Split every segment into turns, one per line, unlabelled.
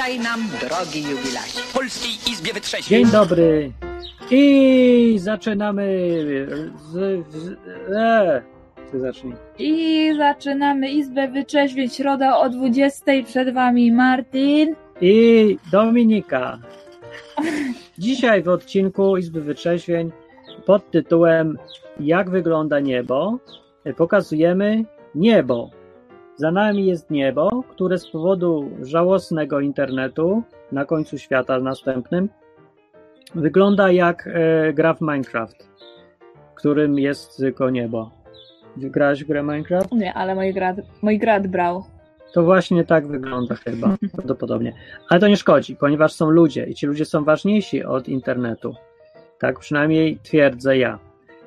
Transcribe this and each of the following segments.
Witaj nam, drogi
Polskiej Izbie Wytrzeźwień.
Dzień dobry. I zaczynamy. Z, z, e, ty zacznij.
I zaczynamy Izbę Wyczeźwień, środa o 20. Przed wami Martin.
I Dominika. Dzisiaj w odcinku Izby Wytrzeźwień pod tytułem Jak wygląda niebo pokazujemy niebo. Za nami jest niebo, które z powodu żałosnego internetu na końcu świata następnym wygląda jak e, gra w Minecraft, którym jest tylko niebo. Grałeś w grę Minecraft?
Nie, ale mój grad, mój grad brał.
To właśnie tak wygląda chyba, prawdopodobnie. Ale to nie szkodzi, ponieważ są ludzie i ci ludzie są ważniejsi od internetu. Tak przynajmniej twierdzę ja.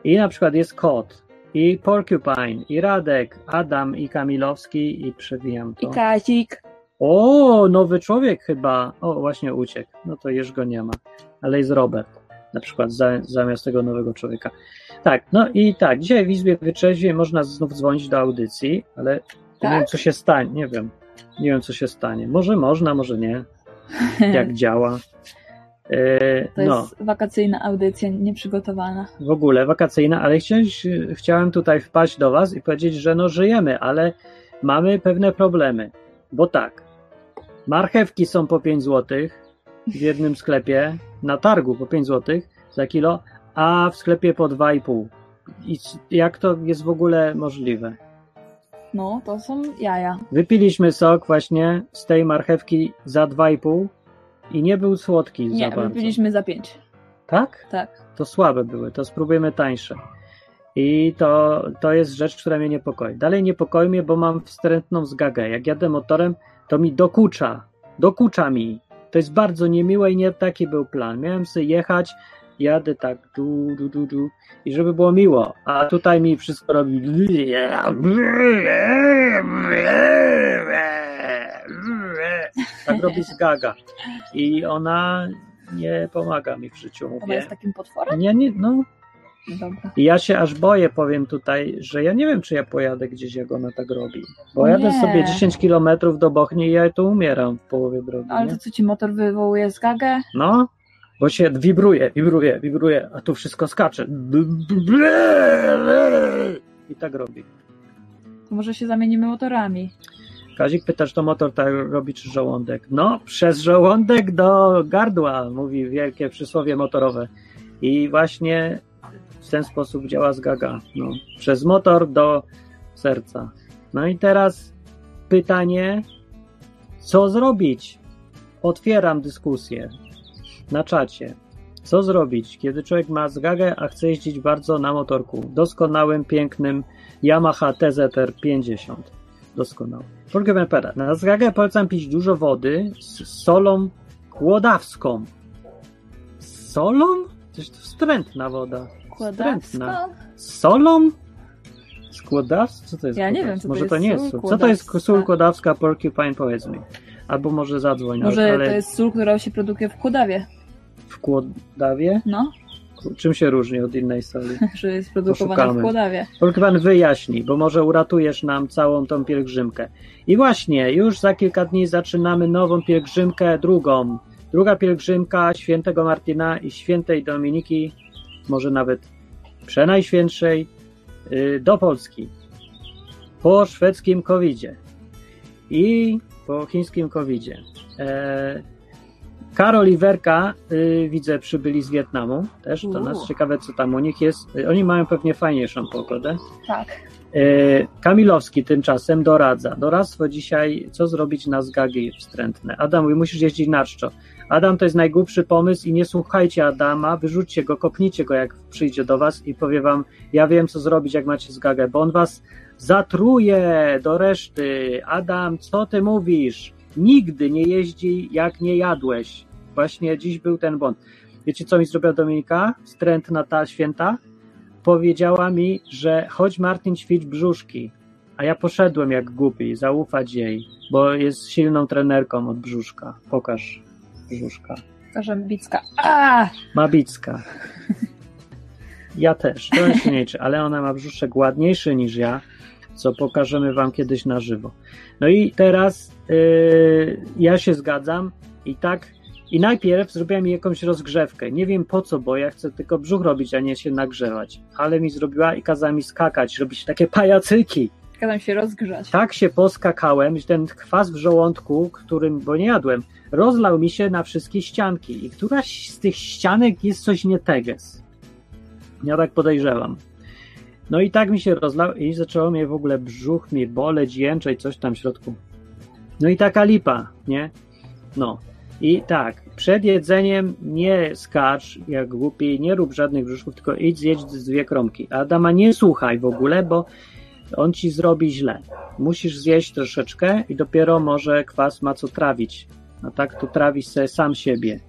I na przykład jest kot, i Porcupine, i Radek, Adam i Kamilowski i przewijam to.
I Kazik.
O, nowy człowiek chyba. O, właśnie uciekł. No to już go nie ma. Ale jest Robert. Na przykład za, zamiast tego nowego człowieka. Tak, no i tak, dzisiaj w Izbie Wyczeźwiej można znów dzwonić do audycji, ale
Tak?
nie wiem, co się stanie. Nie wiem. Nie wiem, co się stanie. Może można, może nie. Jak działa. E,
To
no,
jest wakacyjna audycja, nieprzygotowana.
w ogóle wakacyjna, ale chciałem, chciałem tutaj wpaść do Was i powiedzieć, że no żyjemy, ale mamy pewne problemy. Bo tak, marchewki są po 5 zł w jednym sklepie, na targu po 5 zł za kilo, a w sklepie po 2,5. I jak to jest w ogóle możliwe?
No, to są jaja.
Wypiliśmy sok właśnie z tej marchewki za 2,5 i nie był słodki
Nie,
za bardzo.
wypiliśmy za pięć.
Tak?
Tak.
to słabe były, to spróbujemy tańsze. I to, to jest rzecz, która mnie niepokoi. Dalej niepokoi mnie, bo mam wstrętną zgagę. Jak jadę motorem, to mi dokucza. Dokucza mi. To jest bardzo niemiłe i nie taki był plan. Miałem sobie jechać, jadę tak du, du, du, du, i żeby było miło. A tutaj mi wszystko robi tak robi zgaga. I ona nie pomaga mi w życiu,
Ona
mówię.
jest takim potworem?
Nie, nie, no.
Dobra.
I ja się aż boję, powiem tutaj, że ja nie wiem, czy ja pojadę gdzieś, jak ona tak robi. Bo
O
jadę
nie.
sobie 10 kilometrów do Bochni i ja tu umieram w połowie drogi.
Ale
nie?
to co ci motor wywołuje zgagę?
No, bo się wibruje, wibruje, wibruje, a tu wszystko skacze. I tak robi.
To może się zamienimy motorami.
Kazik pyta, czy to motor tak robi, czy żołądek. No, przez żołądek do gardła, mówi wielkie przysłowie motorowe. I właśnie w ten sposób działa zgaga. No, przez motor do serca. No i teraz pytanie, co zrobić? Otwieram dyskusję na czacie. Co zrobić, kiedy człowiek ma zgagę, a chce jeździć bardzo na motorku? Doskonałym, pięknym Yamaha TZR 50. Doskonały. Folkę Pempera. Na zgagę polecam pić dużo wody z solą kłodawską. Z solą? Coś to wstrętna woda. Wstrętna. Z solą? Z kłodawską? Co to jest
Ja nie wiem, co to
Może
jest
to nie jest
sól.
Co to jest sól kłodawska porcupine, powiedz mi. Albo może zadzwoń.
Może
ale
to jest sól, która się produkuje w Kłodawie.
w Kłodawie?
No,
Czym się różni od innej soli?
że jest produkowana
Poszukamy.
w Kłodawie.
Pan wyjaśni, bo może uratujesz nam całą tą pielgrzymkę. I właśnie, już za kilka dni zaczynamy nową pielgrzymkę, drugą. Druga pielgrzymka świętego Martyna i świętej Dominiki, może nawet przenajświętszej, y, do Polski. Po szwedzkim covidzie i po chińskim covidzie. E, Karol i Werka, y, widzę, przybyli z Wietnamu też do nas.
Uuu.
Ciekawe, co tam u nich jest. Y, Oni mają pewnie fajniejszą pogodę.
Tak.
Y, Kamilowski tymczasem doradza. Doradztwo dzisiaj, co zrobić na zgagi wstrętne. Adam mówi, musisz jeździć na czczo. Adam to jest najgłupszy pomysł i nie słuchajcie Adama, wyrzućcie go, kopnijcie go, jak przyjdzie do was i powie wam, ja wiem, co zrobić, jak macie zgagę, bo on was zatruje do reszty. Adam, co ty mówisz? Nigdy nie jeździ, jak nie jadłeś. Właśnie dziś był ten błąd. Wiecie, co mi zrobiła Dominika? Wstrętna ta święta? Powiedziała mi, że chodź Martin ćwicz brzuszki. A ja poszedłem jak głupi, zaufać jej, bo jest silną trenerką od brzuszka. Pokaż brzuszka.
Karzębicka. A!
Mabicka. Ja też, nie liczy, ale ona ma brzuszek ładniejszy niż ja, co pokażemy wam kiedyś na żywo. No i teraz yy, ja się zgadzam i tak. I najpierw zrobiła mi jakąś rozgrzewkę. Nie wiem po co, bo ja chcę tylko brzuch robić, a nie się nagrzewać. Ale mi zrobiła i kazała mi skakać, robić takie pajacyki.
Kazam się rozgrzać.
Tak się poskakałem, że ten kwas w żołądku, którym, bo nie jadłem, rozlał mi się na wszystkie ścianki. I któraś z tych ścianek jest coś nie teges. Ja tak podejrzewam. No i tak mi się rozlał i zaczęło mnie w ogóle brzuch mnie boleć, jęczeć, coś tam w środku. No i taka lipa, nie? No. I tak, przed jedzeniem nie skacz jak głupi, nie rób żadnych brzuszków, tylko idź zjedź z dwie kromki. Adama nie słuchaj w ogóle, bo on ci zrobi źle. Musisz zjeść troszeczkę i dopiero może kwas ma co trawić. A tak to trawisz sobie sam siebie.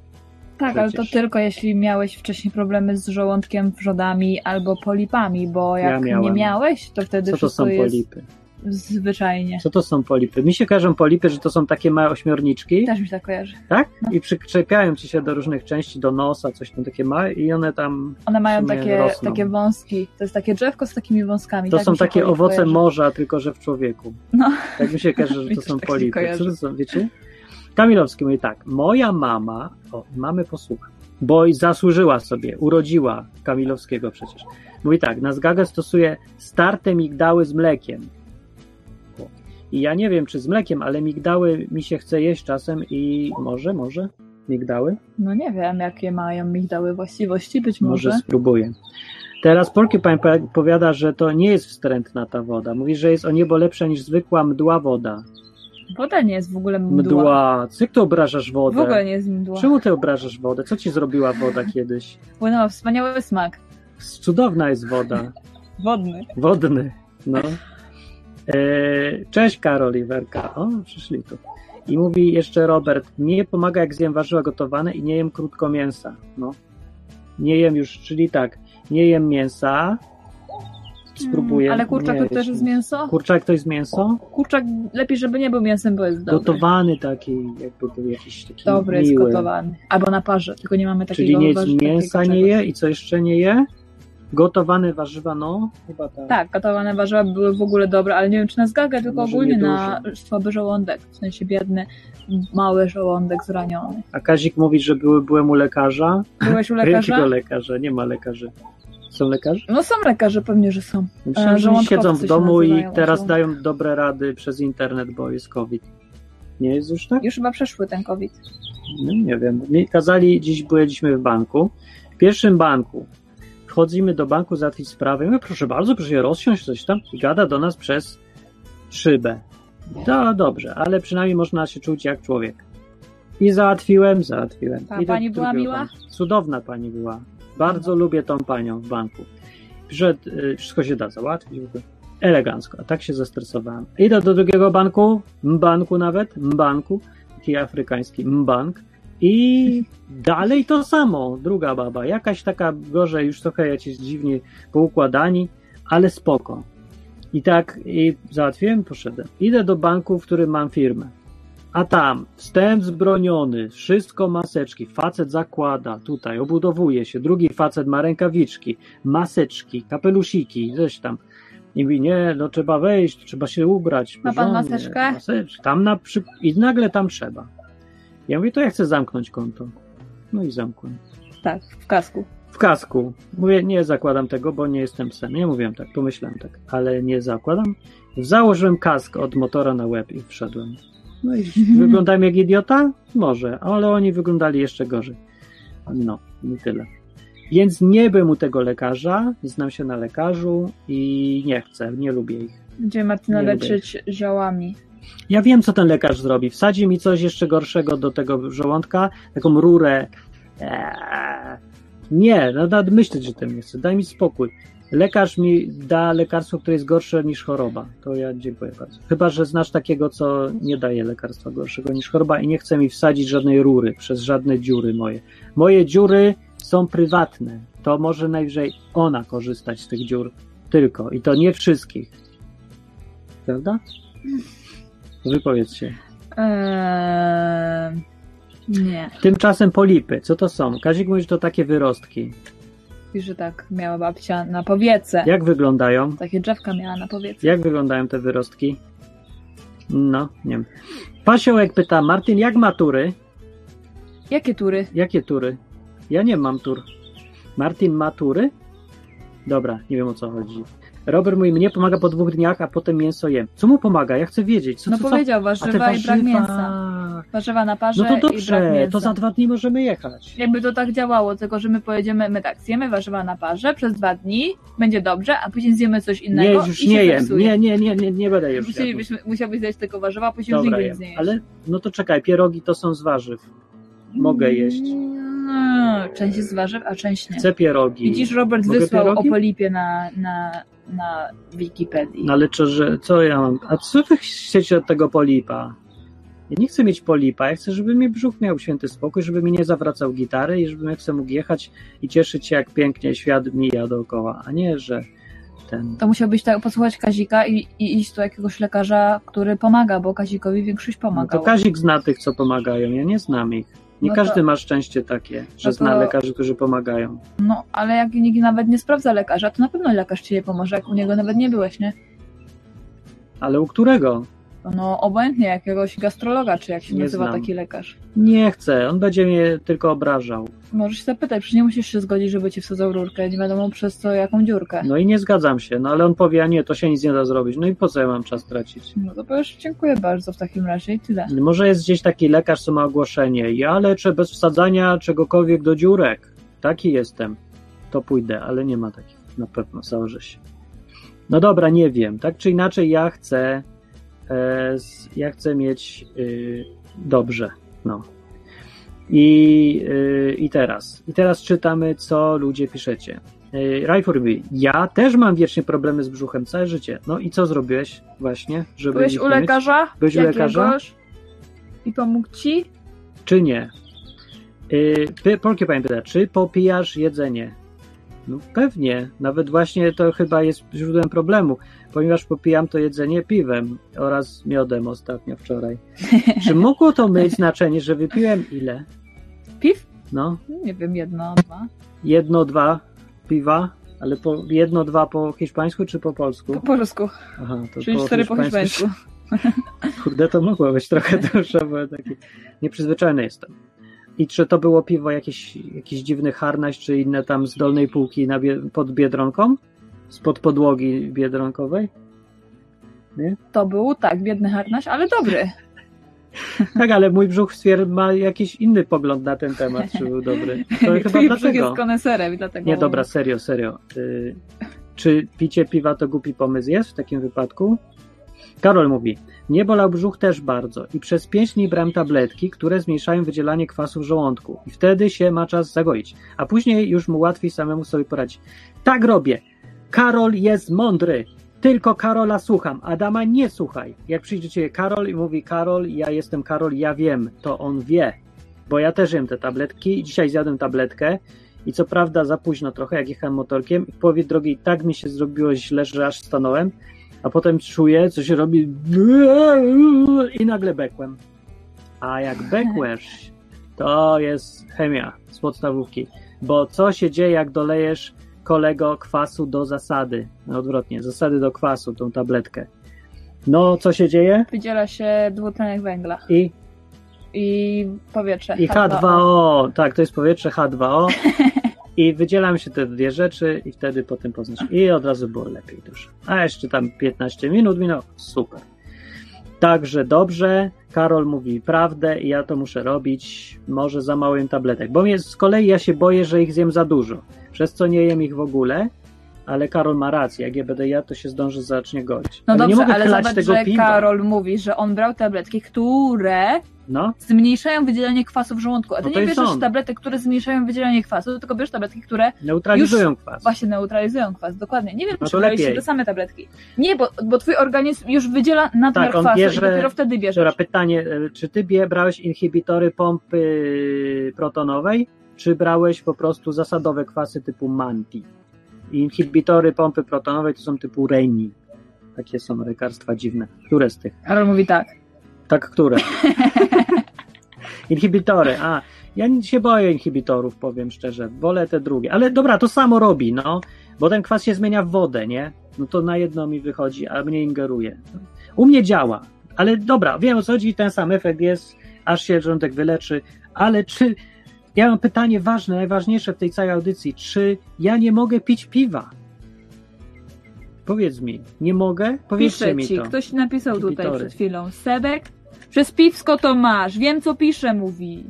Tak, ale to
Przecież.
tylko jeśli miałeś wcześniej problemy z żołądkiem, wrzodami albo polipami, bo
Ja
jak nie
miałem.
miałeś, to wtedy
Co to są
jest
polipy?
Zwyczajnie.
Co to są polipy? Mi się każą polipy, że to są takie małe ośmiorniczki,
Też mi się tak kojarzy.
tak?
no.
I przyczepiają ci się do różnych części, do nosa, coś tam takie małe i one tam,
One mają takie,
rosną.
takie wąski. To jest takie drzewko z takimi wąskami.
to
tak
są takie
kojarzy-
owoce
kojarzy.
morza, tylko że w człowieku.
No.
Tak mi się każe, że to są
tak
polipy.
kojarzy.
Co to są, wiecie? Kamilowski mówi tak, moja mama, o, mamy posłucha, bo i zasłużyła sobie, urodziła Kamilowskiego przecież. Mówi tak, na zgagę stosuje starte migdały z mlekiem. I ja nie wiem, czy z mlekiem, ale migdały mi się chce jeść czasem i może, może migdały?
No nie wiem, jakie mają migdały właściwości, być
Może,
może.
spróbuję. Teraz Porcupine po- powiada, że to nie jest wstrętna ta woda. Mówi, że jest o niebo lepsza niż zwykła mdła woda.
Woda nie jest w ogóle mdła.
Mdła. Co ty obrażasz wodę?
W ogóle nie jest mdła.
Czemu ty obrażasz wodę? Co ci zrobiła woda kiedyś?
Płynęła wspaniały smak.
Cudowna jest woda.
Wodny.
Wodny. No. E, cześć Karol i Werka. O, przyszli tu. I mówi jeszcze Robert, mnie pomaga jak zjem warzywa gotowane i nie jem krótko mięsa. No. Nie jem już, czyli tak, nie jem mięsa. Spróbuję.
Mm, Ale kurczak
nie
to też jest mięso?
Kurczak to jest mięso?
Kurczak lepiej, żeby nie był mięsem, bo jest dobry.
Gotowany taki, jakby był jakiś taki
Dobry jest
miły.
gotowany. Albo na parze, tylko nie mamy takiego
Czyli nie mięsa
takiego
nie je i co jeszcze nie je? Gotowane warzywa, no, chyba tak.
Tak, gotowane warzywa były w ogóle dobre, ale nie wiem czy na zgagę, tylko
Może
ogólnie
nie
na słaby żołądek. W sensie biedny, mały żołądek zraniony.
A Kazik mówi, że były, byłem u lekarza.
Byłeś u
Jakiego
lekarza?
lekarza? Nie ma lekarzy. Są lekarze?
No są lekarze, pewnie, że są. E,
że oni siedzą w domu i teraz dają dobre rady przez internet, bo jest COVID. Nie jest już tak?
Już chyba przeszły ten COVID.
No, nie wiem. Mi kazali, dziś byliśmy w banku. W pierwszym banku. Wchodzimy do banku załatwić sprawę. Mówię, proszę bardzo, proszę się rozsiąść, coś tam. I gada do nas przez szybę. No dobrze, ale przynajmniej można się czuć jak człowiek. I załatwiłem, załatwiłem.
A
I
pani była miła?
banku. Cudowna pani była. Bardzo lubię tą panią w banku. Że y, wszystko się da załatwić. Elegancko. A tak się zestresowałem. Idę do drugiego banku, banku nawet, banku, taki afrykański bank. I dalej to samo, druga baba, jakaś taka gorzej, już trochę jacyś dziwnie poukładani, ale spoko. I tak i załatwiłem, poszedłem. Idę do banku, w którym mam firmę. A tam wstęp zbroniony, wszystko maseczki, facet zakłada, tutaj obudowuje się, drugi facet ma rękawiczki, maseczki, kapelusiki, coś tam. I mówi, nie, no trzeba wejść, trzeba się ubrać.
Ma pan maseczkę?
maseczkę. Tam na przy... I nagle tam trzeba. Ja mówię, to ja chcę zamknąć konto. No i zamknąłem.
Tak, w kasku.
W kasku. Mówię, nie zakładam tego, bo nie jestem psem. Nie mówiłem tak, pomyślałem tak, ale nie zakładam. Założyłem kask od motora na łeb i wszedłem. No i wyglądałem jak idiota? Może, ale oni wyglądali jeszcze gorzej. No, i tyle. Więc nie byłem u tego lekarza, znam się na lekarzu i nie chcę, nie lubię ich.
Będziemy Martyna
Nie
leczyć ziołami.
Ja wiem, co ten lekarz zrobi. Wsadzi mi coś jeszcze gorszego do tego żołądka, taką rurę. Eee. Nie, no nawet myśleć, że tym nie chcę. Daj mi spokój. Lekarz mi da lekarstwo, które jest gorsze niż choroba. To ja dziękuję bardzo. Chyba, że znasz takiego, co nie daje lekarstwa gorszego niż choroba i nie chce mi wsadzić żadnej rury przez żadne dziury moje. Moje dziury są prywatne. To może najwyżej ona korzystać z tych dziur tylko. I to nie wszystkich. Prawda? Wypowiedz się.
Eee, nie.
Tymczasem polipy, co to są? Kazik mówi, że to takie wyrostki.
Pisze, że tak miała babcia na powiece.
Jak wyglądają?
Takie drzewka miała na powiece.
Jak wyglądają te wyrostki? No, nie wiem. Pasiołek pyta, Martin, jak matury?
Jakie tury?
Jakie tury? Ja nie mam tur. Martin ma tury? Dobra, nie wiem o co chodzi. Robert mówi, mnie pomaga po dwóch dniach, a potem mięso jem. Co mu pomaga? Ja chcę wiedzieć. Co,
No
co,
powiedział,
A te
warzywa i brak mięsa. Warzywa na parze
No to dobrze, to za dwa dni możemy jechać.
Jakby to tak działało, tylko że my pojedziemy, my tak, zjemy warzywa na parze przez dwa dni, będzie dobrze, a później zjemy coś
Nie,
innego
już
i
nie jem. Nie, nie, nie, nie, nie będę już.
Musielibyśmy, musiałbyś zjeść tylko warzywa, a później już nigdy nie.
Ale, no to czekaj, pierogi to są z warzyw. Mogę jeść.
No, część jest z warzyw, a część nie.
Chcę pierogi.
Widzisz, Robert
Mogę
wysłał
pierogi?
o polipie na, na, na Wikipedii.
No ale czy, że, co ja mam? A co wy chcecie od tego polipa? Ja nie chcę mieć polipa, ja chcę, żeby mi brzuch miał święty spokój, żeby mi nie zawracał gitary i żebym jak chcę mógł jechać i cieszyć się, jak pięknie świat mija dookoła, a nie, że ten...
To musiałbyś tak posłuchać Kazika i, i iść do jakiegoś lekarza, który pomaga, bo Kazikowi większość
No
pomaga.
to Kazik zna tych, co pomagają, ja nie znam ich. Nie
No to-
każdy ma szczęście takie, że
No to-
zna lekarzy, którzy pomagają.
No, ale jak nikt nawet nie sprawdza lekarza, to na pewno lekarz ci nie pomoże, jak u niego nawet nie byłeś, nie?
Ale u którego?
No, obojętnie, jakiegoś gastrologa, czy jak się
Nie
nazywa
znam.
taki lekarz.
Nie chcę, on będzie mnie tylko obrażał.
Możesz się zapytać, przecież nie musisz się zgodzić, żeby ci wsadzał rurkę, nie wiadomo przez co, jaką dziurkę.
No i nie zgadzam się, no ale on powie, a nie, to się nic nie da zrobić. No i po co ja mam czas tracić?
No to powiesz, dziękuję bardzo w takim razie i tyle.
Może jest gdzieś taki lekarz, co ma ogłoszenie. Ja leczę bez wsadzania czegokolwiek do dziurek. Taki jestem. To pójdę, ale nie ma takich. Na pewno, założę się. No dobra, nie wiem. Tak czy inaczej, ja chcę. E, ja chcę mieć y, dobrze. No. I, y, I teraz. I teraz czytamy, co ludzie piszecie. Y, Rajfur mówi, ja też mam wiecznie problemy z brzuchem całe życie. No i co zrobiłeś właśnie, żeby
Byłeś u
nie mieć?
lekarza?
Byłeś u lekarza?
I pomógł ci?
czy nie? Yy, Py- Porcupine pyta, czy popijasz jedzenie? No pewnie, nawet właśnie to chyba jest źródłem problemu, ponieważ popijam to jedzenie piwem oraz miodem ostatnio wczoraj. Czy mogło to mieć znaczenie, że wypiłem ile?
Piw?
No,
Nie wiem, jedno, dwa.
jedno, dwa piwa, ale po, jedno, dwa po hiszpańsku czy po polsku?
Po polsku,
Aha, to
czyli cztery po hiszpańsku.
Kurde, to mogło być trochę dłuższe, bo taki nieprzyzwyczajony jestem. I czy to było piwo jakiś, jakiś dziwny harnaś, czy inne tam z dolnej półki na pod Biedronką? Spod podłogi biedronkowej?
To był, tak, biedny harnaś, ale dobry.
Tak, ale mój brzuch stwierd ma jakiś inny pogląd na ten temat, czy był dobry. To chyba
Twój brzuch jest koneserem dlatego...
Nie, dobra, serio, serio. Y, czy picie piwa to głupi pomysł jest w takim wypadku? Karol mówi, mnie bolał brzuch też bardzo i przez pięć dni brałem tabletki, które zmniejszają wydzielanie kwasu w żołądku i wtedy się ma czas zagoić, a później już mu łatwiej samemu sobie poradzić. Tak robię. Karol jest mądry. Tylko Karola słucham. Adama nie słuchaj. Jak przyjdzie ciebie Karol i mówi Karol, ja jestem Karol, ja wiem, to on wie. Bo ja też jem te tabletki. Dzisiaj zjadłem tabletkę i co prawda za późno trochę, jak jechałem motorkiem i w połowie drogi tak mi się zrobiło źle, że aż stanąłem, a potem czuję, co się robi i nagle bekłem. A jak bekłeś, to jest chemia z podstawówki. Bo co się dzieje, jak dolejesz kolego kwasu do zasady? No odwrotnie, zasady do kwasu, tą tabletkę. No, co się dzieje?
Wydziela się dwutlenek węgla
I,
i powietrze.
i H2O. Tak, to jest powietrze H2O. I wydzielam się te dwie rzeczy i wtedy potem poznasz. I od razu było lepiej dużo. A jeszcze tam 15 minut minęło. Super. Także dobrze. Karol mówi prawdę i ja to muszę robić. Może za małym tabletek. Bo mnie, z kolei ja się boję, że ich zjem za dużo. Przez co nie jem ich w ogóle. Ale Karol ma rację. Jak je będę jadł, to się zdąży zacznie goić.
No
ale
dobrze,
nie mogę
ale zobacz,
tego
że
piwa.
Karol mówi, że on brał tabletki, które
No,
zmniejszają wydzielanie kwasu w żołądku. A ty
No
nie bierzesz
on.
tabletek, które zmniejszają wydzielanie kwasu, tylko bierzesz tabletki, które
neutralizują kwas.
właśnie neutralizują kwas. Dokładnie. Nie wiem,
No
czy
to
braliście te same tabletki. Nie, bo, bo twój organizm już wydziela nadmiar
Tak, on
kwasu
bierze-
i dopiero wtedy bierzesz.
Dobra, pytanie, e, czy ty brałeś inhibitory pompy protonowej, czy brałeś po prostu zasadowe kwasy typu Manti? Inhibitory pompy protonowej to są typu Reni. Takie są lekarstwa dziwne. Które z tych?
Karol mówi tak.
Tak, które? Inhibitory, a ja się boję inhibitorów, powiem szczerze. Wolę te drugie. Ale dobra, to samo robi, no. Bo ten kwas się zmienia w wodę, nie? No to na jedno mi wychodzi, a mnie ingeruje. U mnie działa. Ale dobra, wiem o co chodzi, ten sam efekt jest, aż się żołądek wyleczy, ale czy, ja mam pytanie ważne, najważniejsze w tej całej audycji, czy ja nie mogę pić piwa? Powiedz mi, nie mogę? Powiedzcie
Piszę
mi
ci,
to.
ktoś napisał tutaj
Kibitory.
przed chwilą. Sebek, przez piwsko to masz, wiem co pisze, mówi.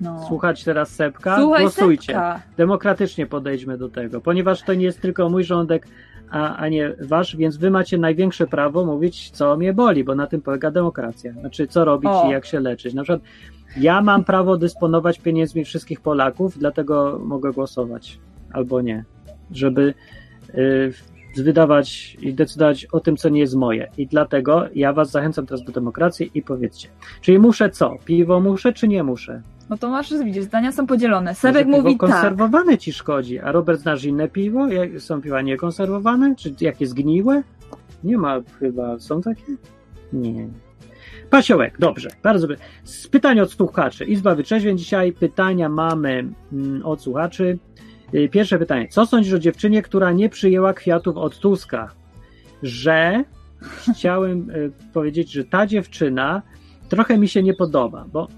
No.
Słuchać teraz Sepka?
Słuchaj
Głosujcie.
Sebka.
Demokratycznie podejdźmy do tego, ponieważ to nie jest tylko mój żołądek, a, a nie wasz, więc wy macie największe prawo mówić, co mnie boli, bo na tym polega demokracja. Znaczy, co robić
O.
i jak się leczyć. Na przykład ja mam prawo dysponować pieniędzmi wszystkich Polaków, dlatego mogę głosować albo nie, żeby y, wydawać i decydować o tym, co nie jest moje. I dlatego ja was zachęcam teraz do demokracji i powiedzcie, czyli muszę co? Piwo muszę, czy nie muszę?
No to masz, widzisz, zdania są podzielone. Sebek
Może
mówi
piwo
tak.
konserwowane ci szkodzi, a Robert znasz inne piwo? Są piwa niekonserwowane? Czy jakie zgniłe? Nie ma chyba, są takie? Nie. Pasiołek, dobrze, bardzo dobrze. Z od słuchaczy. Izba Wyczeźwień dzisiaj. Pytania mamy mm, od słuchaczy. Y, Pierwsze pytanie. Co sądzisz o dziewczynie, która nie przyjęła kwiatów od Tuska? Że chciałem y, powiedzieć, że ta dziewczyna trochę mi się nie podoba, bo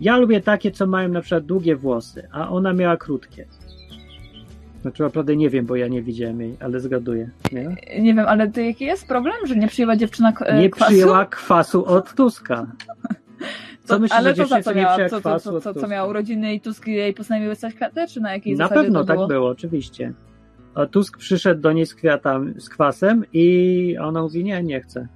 ja lubię takie, co mają na przykład długie włosy, a ona miała krótkie. Znaczy naprawdę nie wiem, bo ja nie widziałem jej, ale zgaduję. Nie,
Nie wiem, ale to jaki jest problem, że nie przyjęła dziewczyna e,
nie
kwasu?
przyjęła kwasu od Tuska. Co
To,
myślisz
ale to za co
nie
miała? Co, co, co, co, co
Tuska?
miała urodziny i Tusk jej postanowił wystać kwiatę, czy na jakiej
Na
zasadzie
pewno tak
było?
oczywiście. A Tusk przyszedł do niej z kwiatami, z kwasem i ona mówi, nie, nie chcę.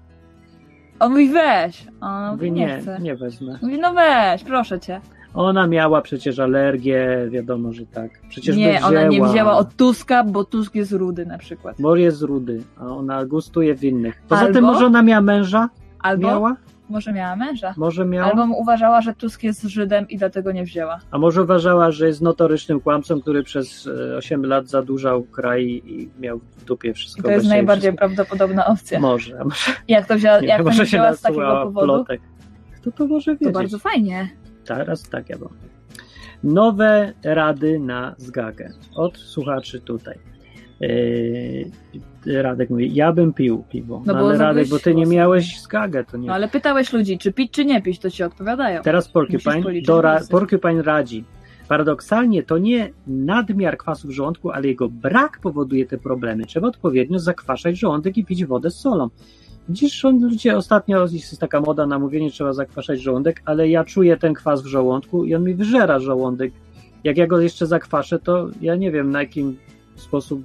On mówi weź, a ona mówi
Mówi,
nie,
nie,
chce.
nie wezmę.
Mówi no weź, proszę cię.
Ona miała przecież alergię, wiadomo, że tak. Przecież
nie,
wzięła.
ona nie wzięła od Tuska, bo Tusk jest rudy na przykład.
Bo jest rudy, a ona gustuje w innych. Poza
Albo-
tym może ona miała męża?
Albo
Miała?
może miała męża.
Może miała?
Albo uważała, że Tusk jest Żydem i dlatego nie wzięła.
A może uważała, że jest notorycznym kłamcą, który przez e, 8 lat zadłużał kraj i miał w dupie
I
wszystko.
to jest najbardziej
wszystko.
prawdopodobna opcja.
Może, może,
Jak to wzięła,
nie,
jak to wzięła z takiego powodu?
plotek. Kto to może
To
wiedzieć?
bardzo fajnie.
Teraz tak, ja mam. Nowe rady na zgagę. Od słuchaczy tutaj. Yy, Radek mówi, ja bym pił piwo.
No
No, ale Radek, bo ty nie miałeś zgagę, to nie.
No ale pytałeś ludzi, czy pić, czy nie pić, to ci odpowiadają.
Teraz Porcupine, Dora,
głosy.
Porcupine radzi. Paradoksalnie to nie nadmiar kwasu w żołądku, ale jego brak powoduje te problemy. Trzeba odpowiednio zakwaszać żołądek i pić wodę z solą. On, ludzie ostatnio jest taka moda na mówienie, trzeba zakwaszać żołądek, ale ja czuję ten kwas w żołądku i on mi wyżera żołądek. Jak ja go jeszcze zakwaszę, to ja nie wiem na jakim sposób.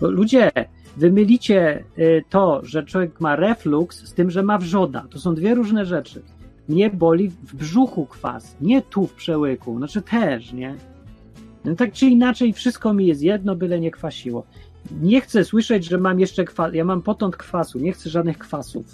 Bo ludzie, wy mylicie y, to, że człowiek ma reflux z tym, że ma wrzoda. To są dwie różne rzeczy mnie boli w brzuchu kwas, nie tu w przełyku, znaczy też, nie? No tak czy inaczej, wszystko mi jest jedno, byle nie kwasiło. Nie chcę słyszeć, że mam jeszcze kwas, ja mam potąd kwasu, nie chcę żadnych kwasów.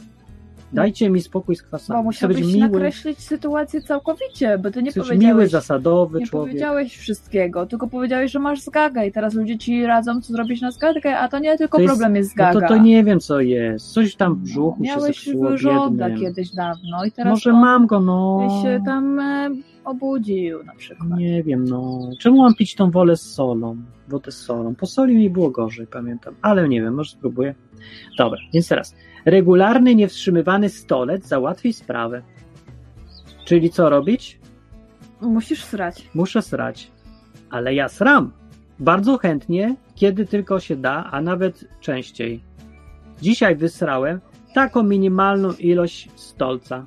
Dajcie mi spokój z kwasami.
Bo
Chcę być
musiałbyś
miły,
nakreślić sytuację całkowicie, bo ty nie
chcę
powiedziałeś,
miły, zasadowy
nie
człowiek.
powiedziałeś wszystkiego, tylko powiedziałeś, że masz zgagę i teraz ludzie ci radzą, co zrobić na zgagę, a to nie tylko
To jest-
problem jest
No
zgaga.
to, to nie wiem, co jest. Coś tam w brzuchu się
Miałeś
biednym.
kiedyś dawno i teraz
Może
on
mam go, no.
się tam e, obudził na przykład.
Nie wiem, no. Czemu mam pić tą wolę z solą? Wodę z solą. Po soli mi było gorzej, pamiętam. Ale nie wiem, może spróbuję. Dobra, więc teraz. Regularny, niewstrzymywany stolec załatwi sprawę. Czyli co robić?
Musisz srać.
Muszę srać. Ale ja sram. Bardzo chętnie, kiedy tylko się da, a nawet częściej. Dzisiaj wysrałem taką minimalną ilość stolca.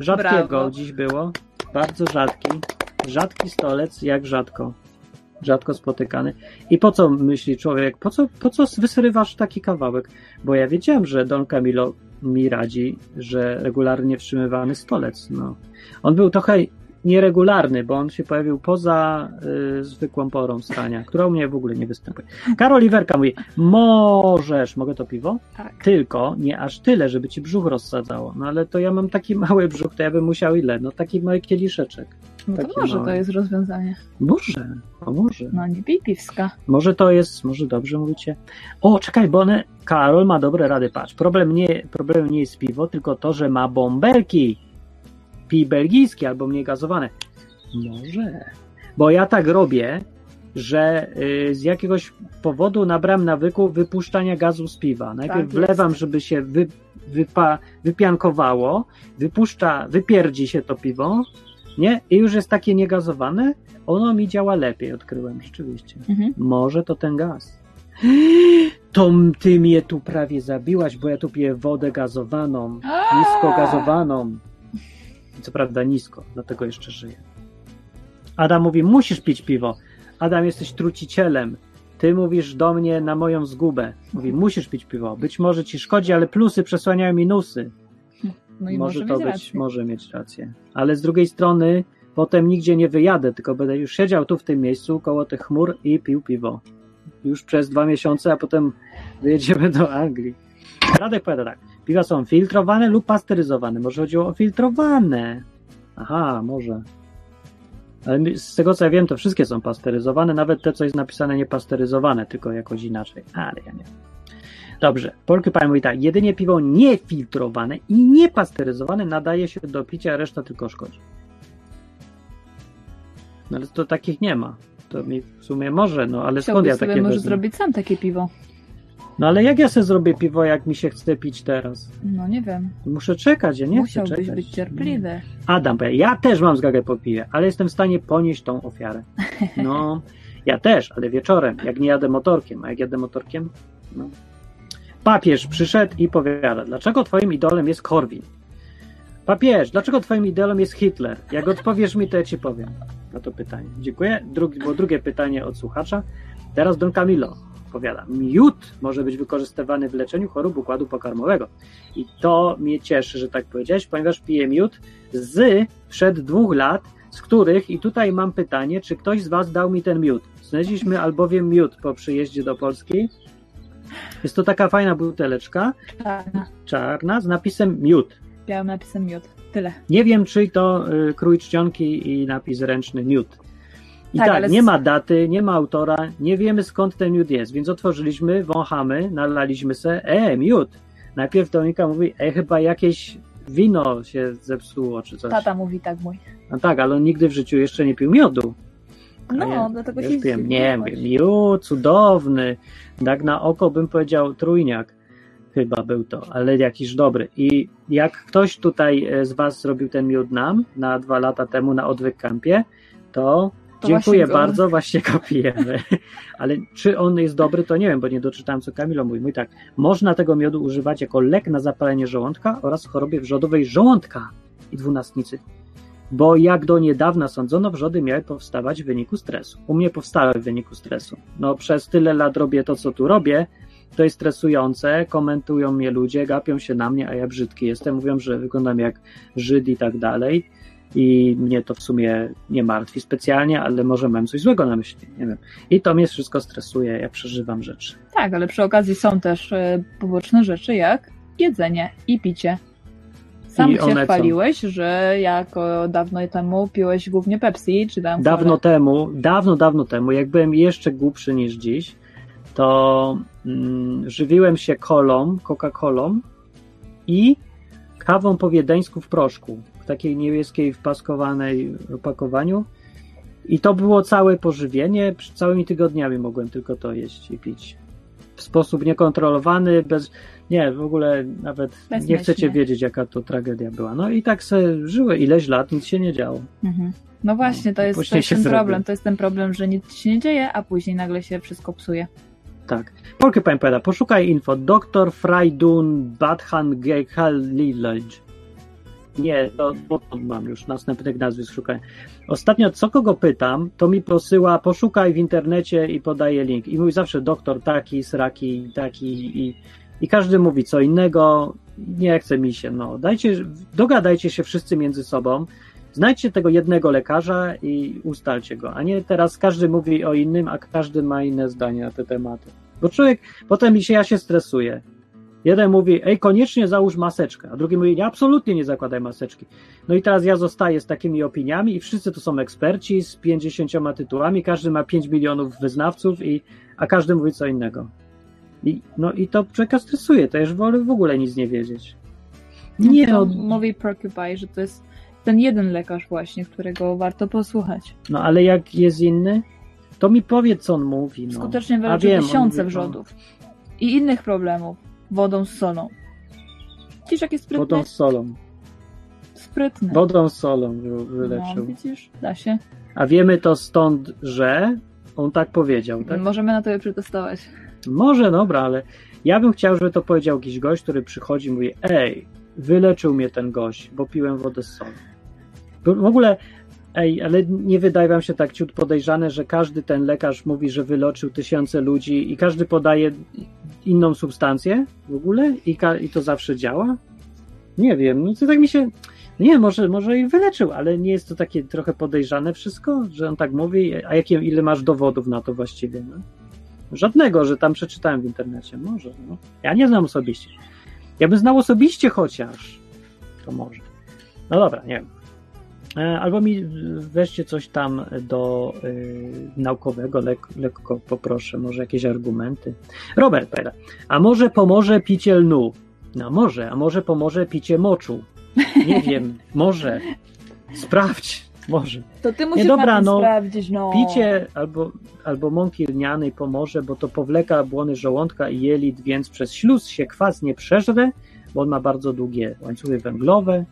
Rzadkiego
Brawo.
dziś było. Bardzo rzadki. Rzadki stolec, jak rzadko. Rzadko spotykany. I po co myśli człowiek, po co, po co wysrywasz taki kawałek? Bo ja wiedziałem, że Don Camilo mi radzi, że regularnie wstrzymywany stolec. No. On był trochę nieregularny, bo on się pojawił poza y, zwykłą porą stania, która u mnie w ogóle nie występuje. Karol Iwerka mówi, możesz, mogę to piwo?
Tak.
Tylko nie aż tyle, żeby ci brzuch rozsadzało. No ale to ja mam taki mały brzuch, to ja bym musiał ile? No taki mały kieliszeczek.
No to może
małe.
to jest rozwiązanie.
Może, a może.
No nie pij piwska.
Może to jest, może dobrze mówicie. O, czekaj, bo one, Karol ma dobre rady, patrz. Problem nie, problem nie jest piwo, tylko to, że ma bąbelki. Pij belgijskie albo mniej gazowane. Może. Bo ja tak robię że y, z jakiegoś powodu nabrałem nawyku wypuszczania gazu z piwa. Najpierw
Tak
wlewam, żeby się wy, wypa, wypiankowało, wypuszcza, wypierdzi się to piwo, nie? I już jest takie niegazowane, ono mi działa lepiej, odkryłem rzeczywiście.
Mhm.
Może to ten gaz. To ty mnie tu prawie zabiłaś, bo ja tu piję wodę gazowaną, nisko gazowaną. Co prawda nisko, dlatego jeszcze żyję. Adam mówi, musisz pić piwo. Adam, jesteś trucicielem. Ty mówisz do mnie na moją zgubę. Mówi, musisz pić piwo. Być może ci szkodzi, ale plusy przesłaniają minusy.
No i
może
może,
to być,
rację.
może mieć rację. Ale z drugiej strony, potem nigdzie nie wyjadę, tylko będę już siedział tu w tym miejscu, koło tych chmur i pił piwo. Już przez dwa miesiące, a potem wyjedziemy do Anglii. Radek powiada tak. Piwa są filtrowane lub pasteryzowane. Może chodziło o filtrowane. Aha, może. Ale z tego co ja wiem, to wszystkie są pasteryzowane, nawet te, co jest napisane niepasteryzowane, tylko jakoś inaczej. Ale ja nie wiem. Dobrze, Porcupine mówi tak, jedynie piwo niefiltrowane i niepasteryzowane nadaje się do picia, a reszta tylko szkodzi. No ale to takich nie ma. To mi w sumie może, no ale skąd
Chciałbyś
ja
sobie
takie
może
wezmę?
zrobić sam takie piwo.
No ale jak ja sobie zrobię piwo, jak mi się chce pić teraz?
No nie wiem.
Muszę czekać, ja nie
Musiałbyś
chcę czekać.
być cierpliwy.
Adam, ja też mam zgagę po piwie, ale jestem w stanie ponieść tą ofiarę. No, ja też, ale wieczorem, jak nie jadę motorkiem, a jak jadę motorkiem, no. Papież przyszedł i powiada, dlaczego twoim idolem jest Korwin? Papież, dlaczego twoim idolem jest Hitler? Jak odpowiesz mi, to ja ci powiem na to pytanie. Dziękuję. Drugi, było drugie pytanie od słuchacza. Teraz Don Camilo powiada, miód może być wykorzystywany w leczeniu chorób układu pokarmowego. I to mnie cieszy, że tak powiedziałeś, ponieważ piję miód z przed dwóch lat, z których, i tutaj mam pytanie, czy ktoś z Was dał mi ten miód? Znaleźliśmy albowiem miód po przyjeździe do Polski. Jest to taka fajna buteleczka,
Czarna.
czarna, z napisem miód.
Białym napisem miód. Tyle.
Nie wiem, czy to y, krój czcionki i napis ręczny miód. I
Tak,
tak, nie ma daty, nie ma autora, nie wiemy skąd ten miód jest, więc otworzyliśmy, wąchamy, nalaliśmy se, e, miód. Najpierw Dominika mówi, e, chyba jakieś wino się zepsuło, czy coś.
Tata mówi tak mój.
No tak, ale on nigdy w życiu jeszcze nie pił miodu.
No,
ja,
dlatego
ja
się
piłem, nie miód, cudowny. Tak na oko bym powiedział trójniak. Chyba był to, ale jakiś dobry. I jak ktoś tutaj e, z Was zrobił ten miód nam na dwa lata temu na Odwyk Campie, To dziękuję
go-
bardzo, właśnie go pijemy. ale czy on jest dobry, to nie wiem, bo nie doczytałem, co Kamilo mówi. Mówi tak, można tego miodu używać jako lek na zapalenie żołądka oraz chorobie wrzodowej żołądka i dwunastnicy. Bo jak do niedawna sądzono, wrzody miały powstawać w wyniku stresu. U mnie powstały w wyniku stresu. No przez tyle lat robię to, co tu robię, to jest stresujące, komentują mnie ludzie, gapią się na mnie, a ja brzydki jestem, mówią, że wyglądam jak Żyd i tak dalej. I mnie to w sumie nie martwi specjalnie, ale może mam coś złego na myśli, nie wiem. I to mnie wszystko stresuje, ja przeżywam rzeczy.
Tak, ale przy okazji są też e, poboczne rzeczy jak jedzenie i picie. Sam
I
się chwaliłeś, że jako dawno temu piłeś głównie Pepsi, czy tam
Dawno
kolę.
temu, dawno, dawno temu, jak byłem jeszcze głupszy niż dziś, to mm, żywiłem się kolą, Coca-Colą i kawą po wiedeńsku w proszku, takiej niebieskiej wpaskowanej opakowaniu. I to było całe pożywienie. Całymi tygodniami mogłem tylko to jeść i pić. W sposób niekontrolowany, bez. Nie, w ogóle nawet
Bezmyślnie.
nie chcecie wiedzieć, jaka to tragedia była. No i tak se żyły ileś lat, nic się nie działo.
Mhm. No właśnie, to
No,
jest, to jest ten
zrobi.
problem. To jest ten problem, że nic się nie dzieje, a później nagle się wszystko psuje.
Tak. Porcupine powiada, poszukaj info. Dr Frajdun Badhan Gekhalilaj. Nie, to, mam już następnych nazwisk szukaj. Ostatnio co kogo pytam, to mi posyła, poszukaj w internecie i podaje link. I mówi zawsze doktor taki, sraki, taki i, i każdy mówi co innego. Nie chce mi się, no. Dajcie, dogadajcie się wszyscy między sobą. Znajdźcie tego jednego lekarza i ustalcie go, a nie teraz każdy mówi o innym, a każdy ma inne zdanie na te tematy. Bo człowiek, potem się, ja się stresuję. Jeden mówi, ej, koniecznie załóż maseczkę, a drugi mówi, nie, absolutnie nie zakładaj maseczki. No i teraz ja zostaję z takimi opiniami i wszyscy to są eksperci z 50 tytułami, każdy ma 5 milionów wyznawców, i, a każdy mówi co innego. I, no i to człowieka stresuje, to już wolę w ogóle nic nie wiedzieć. Nie
to
no,
mówi Porcupine, że to jest ten jeden lekarz właśnie, którego warto posłuchać.
no ale jak jest inny, To mi powiedz, co on mówi. No.
Skutecznie
A
wyleczy
wiem, on
tysiące
mówi, no.
wrzodów. I innych problemów. Wodą z solą. Widzisz, jaki sprytny?
Wodą z solą.
Sprytny.
Wodą z solą wy-
no,
wyleczył.
widzisz? Da się.
A wiemy to stąd, że on tak powiedział, tak?
Możemy na tobie przetestować.
Może, dobra, ale ja bym chciał, żeby to powiedział jakiś gość, który przychodzi i mówi, ej, wyleczył mnie ten gość, bo piłem wodę z solą. W ogóle, ej, ale nie wydaje wam się tak ciut podejrzane, że każdy ten lekarz mówi, że wyleczył tysiące ludzi i każdy podaje inną substancję w ogóle i, i to zawsze działa? Nie wiem, no to tak mi się... Nie, może, może i wyleczył, ale nie jest to takie trochę podejrzane wszystko, że on tak mówi, a jakie, ile masz dowodów na to właściwie? No? Żadnego, że tam przeczytałem w internecie. Może. No. Ja nie znam osobiście. Ja bym znał osobiście chociaż. To może. No dobra, nie wiem. E, Albo mi weźcie coś tam do y, naukowego, lek, lekko poproszę, może jakieś argumenty. Robert pyta, a może pomoże picie lnu? No może, a może pomoże picie moczu? Nie wiem, może. Sprawdź, może.
To ty musisz
dobra,
Martin
no,
sprawdzić, no.
Picie albo, albo mąki lnianej pomoże, bo to powleka błony żołądka i jelit, więc przez śluz się kwas nie przeżre, bo on ma bardzo długie łańcuchy węglowe.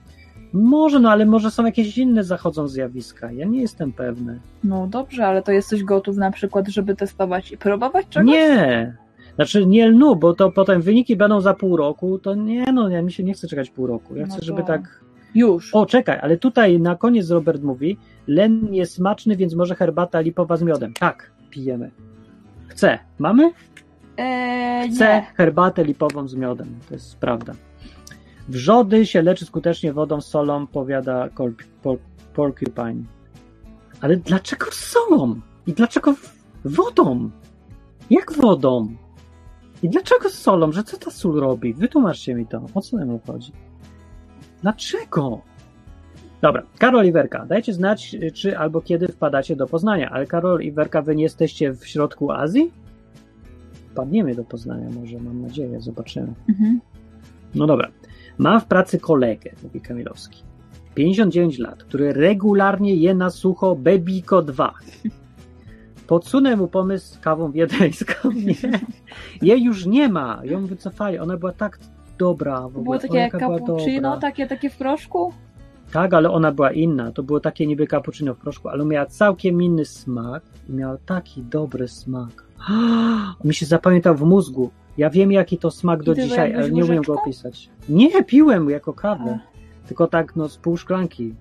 Może, no ale może są jakieś inne zachodzą zjawiska. Ja nie jestem pewny.
No dobrze, ale to jesteś gotów na przykład, żeby testować i próbować czegoś?
Nie! Znaczy nie lnu, bo to potem wyniki będą za pół roku, to nie, no ja mi się nie chce czekać pół roku. Ja
No
chcę,
to-
żeby tak
Już.
O, czekaj, ale tutaj na koniec Robert mówi, len jest smaczny, więc może herbata lipowa z miodem. Tak, pijemy. Chcę. Mamy?
Eee,
Chcę
nie.
herbatę lipową z miodem. To jest prawda. Wrzody się leczy skutecznie wodą z solą, powiada Porcupine. Ale dlaczego z solą? I dlaczego wodą? Jak wodą? I dlaczego z solą? Że co ta sól robi? Wytłumaczcie mi to. O co nam chodzi? Dlaczego? Dobra, Karol i Werka, dajcie znać, czy albo kiedy wpadacie do Poznania. Ale Karol i Werka, wy nie jesteście w środku Azji? Wpadniemy do Poznania może, mam nadzieję, zobaczymy.
Mhm.
No dobra. Mam w pracy kolegę, mówi Kamilowski. 59 lat, który regularnie je na sucho Bebiko 2. Podsunę mu pomysł z kawą wiedeńską. Nie. Jej już nie ma. Ją wycofali. Ona była tak dobra. W ogóle.
Było takie jak cappuccino, takie, takie w proszku?
Tak, ale ona była inna. To było takie niby cappuccino w proszku, ale miała całkiem inny smak i miała taki dobry smak. Mi się zapamiętał w mózgu. Ja wiem, jaki to smak do dzisiaj, ale nie umiem go opisać. Nie, piłem jako kawę.
A.
Tylko tak, no, z pół szklanki.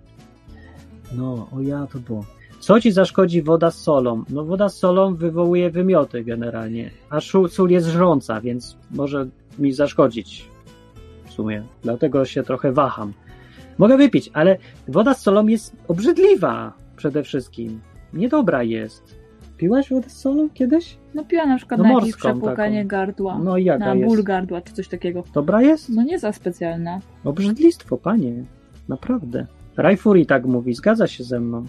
No, o ja to było. Co ci zaszkodzi woda z solą? No, woda z solą wywołuje wymioty generalnie, a sól jest żrąca, więc może mi zaszkodzić. W sumie, dlatego się trochę waham. Mogę wypić, ale woda z solą jest obrzydliwa przede wszystkim. Niedobra jest. Piłaś wodę z solą kiedyś?
No piła na przykład
No
na jakieś przepłukanie
taką.
gardła.
No i jaka
na
jest?
ból gardła, czy coś takiego.
Dobra jest?
No nie za specjalna.
Obrzydlistwo, panie. Naprawdę. Rajfuri tak mówi, zgadza się ze mną.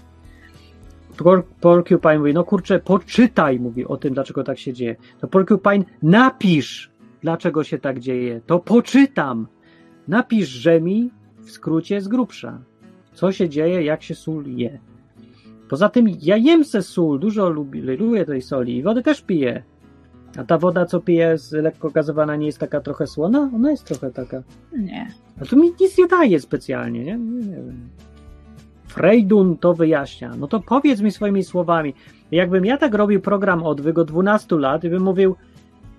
Por- Porcupine mówi, no kurczę, poczytaj, mówi o tym, dlaczego tak się dzieje. To Porcupine, napisz, dlaczego się tak dzieje. To poczytam. Napisz, że mi w skrócie z grubsza. Co się dzieje, jak się sól je. Poza tym ja jem se sól, dużo lubię, lubię tej soli i wodę też piję. A ta woda, co piję, jest lekko gazowana, nie jest taka trochę słona? Ona jest trochę taka.
Nie.
A to mi nic nie daje specjalnie, nie? Nie, nie wiem. Freydun to wyjaśnia. No to powiedz mi swoimi słowami. Jakbym ja tak robił program odwyk od 12 lat i bym mówił,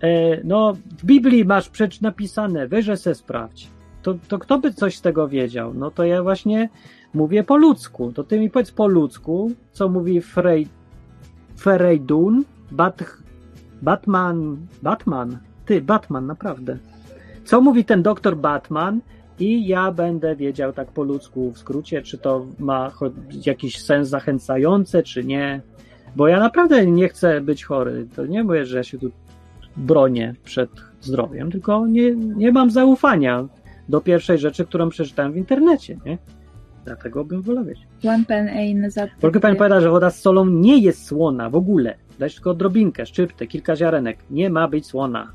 e, no w Biblii masz przecież napisane, weźże se sprawdź. To, to kto by coś z tego wiedział? No to ja właśnie mówię po ludzku. To ty mi powiedz po ludzku, co mówi Frey, Freydun, Bat, Batman, Batman, ty, Batman, naprawdę. Co mówi ten doktor Batman? I ja będę wiedział tak po ludzku w skrócie, czy to ma jakiś sens zachęcający, czy nie. Bo ja naprawdę nie chcę być chory. To nie mówię, że ja się tu bronię przed zdrowiem, tylko nie, nie mam zaufania do pierwszej rzeczy, którą przeczytałem w internecie, nie? Dlatego bym wolał wiedzieć.
One pen ein za
Porque pan powiada, że woda z solą nie jest słona w ogóle. Dać tylko odrobinkę, szczyptę, kilka ziarenek. Nie ma być słona.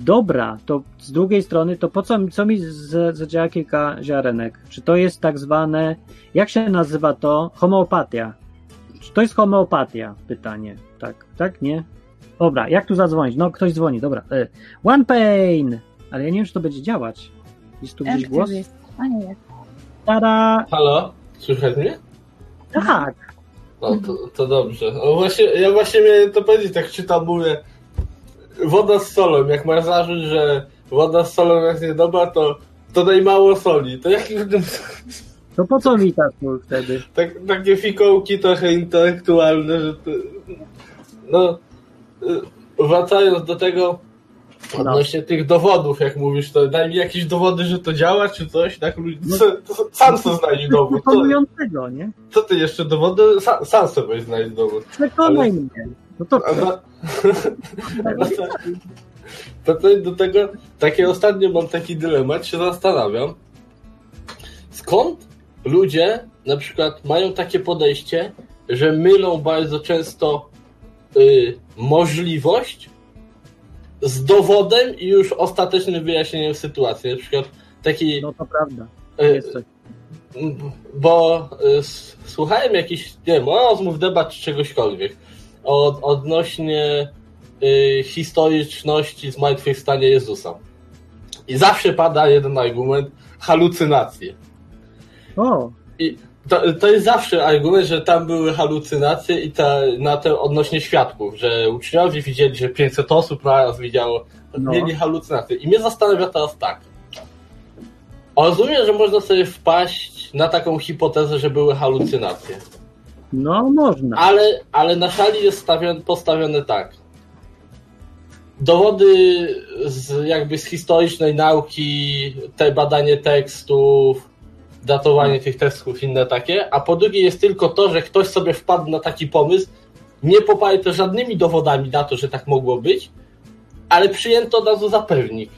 Dobra, to z drugiej strony, to po co, co mi zadziała kilka ziarenek? Czy to jest tak zwane, jak się nazywa to? Homeopatia. Czy to jest homeopatia? Pytanie. Tak, tak, nie? Dobra, jak tu zadzwonić? No, ktoś dzwoni, dobra. E, One Pain! Ale ja nie wiem, czy to będzie działać. Jest tu gdzieś głos?
A nie.
Tada!
Halo? Słychać mnie?
Tak!
No to, to dobrze. No właśnie, ja właśnie miałem to powiedzieć, tak czytam, mówię woda z solą, jak masz zarzut, że woda z solą jest niedobra, to dodaj mało soli. To jaki
To po co mi tak wtedy?
tak, takie fikołki trochę intelektualne, że to, no y, wracając do tego odnośnie tych dowodów, jak mówisz, to daj mi jakieś dowody, że to działa, czy coś, tak?
No.
Co, to, sam sobie znajdź dowód. Co,
nie?
co ty jeszcze dowody? Sam, sam sobie znajdź dowód.
Przekonaj
Ale-
mnie. No to
za- Wracając do tego, takie ostatnio mam taki dylemat, się zastanawiam. Skąd ludzie na przykład mają takie podejście, że mylą bardzo często y, możliwość z dowodem i już ostatecznym wyjaśnieniem sytuacji. Na przykład taki.
no to prawda.
y,
Jest
bo s- słuchałem jakichś, nie wiem, rozmów, debat czy czegośkolwiek od, odnośnie y, historyczności zmartwychwstania Jezusa. I zawsze pada jeden argument, halucynacje.
O,
I to, to jest zawsze argument, że tam były halucynacje i te, na te odnośnie świadków, że uczniowie widzieli, że 500 osób naraz widziało,
No.
mieli halucynacje. I mnie zastanawia teraz tak. Rozumiem, że można sobie wpaść na taką hipotezę, że były halucynacje.
no można.
Ale, ale na szali jest stawione, postawione tak. Dowody z, jakby z historycznej nauki, te badanie tekstów, datowanie tych tekstów, inne takie, a po drugie jest tylko to, że ktoś sobie wpadł na taki pomysł, nie poparte żadnymi dowodami na to, że tak mogło być, ale przyjęto od razu za pewnik.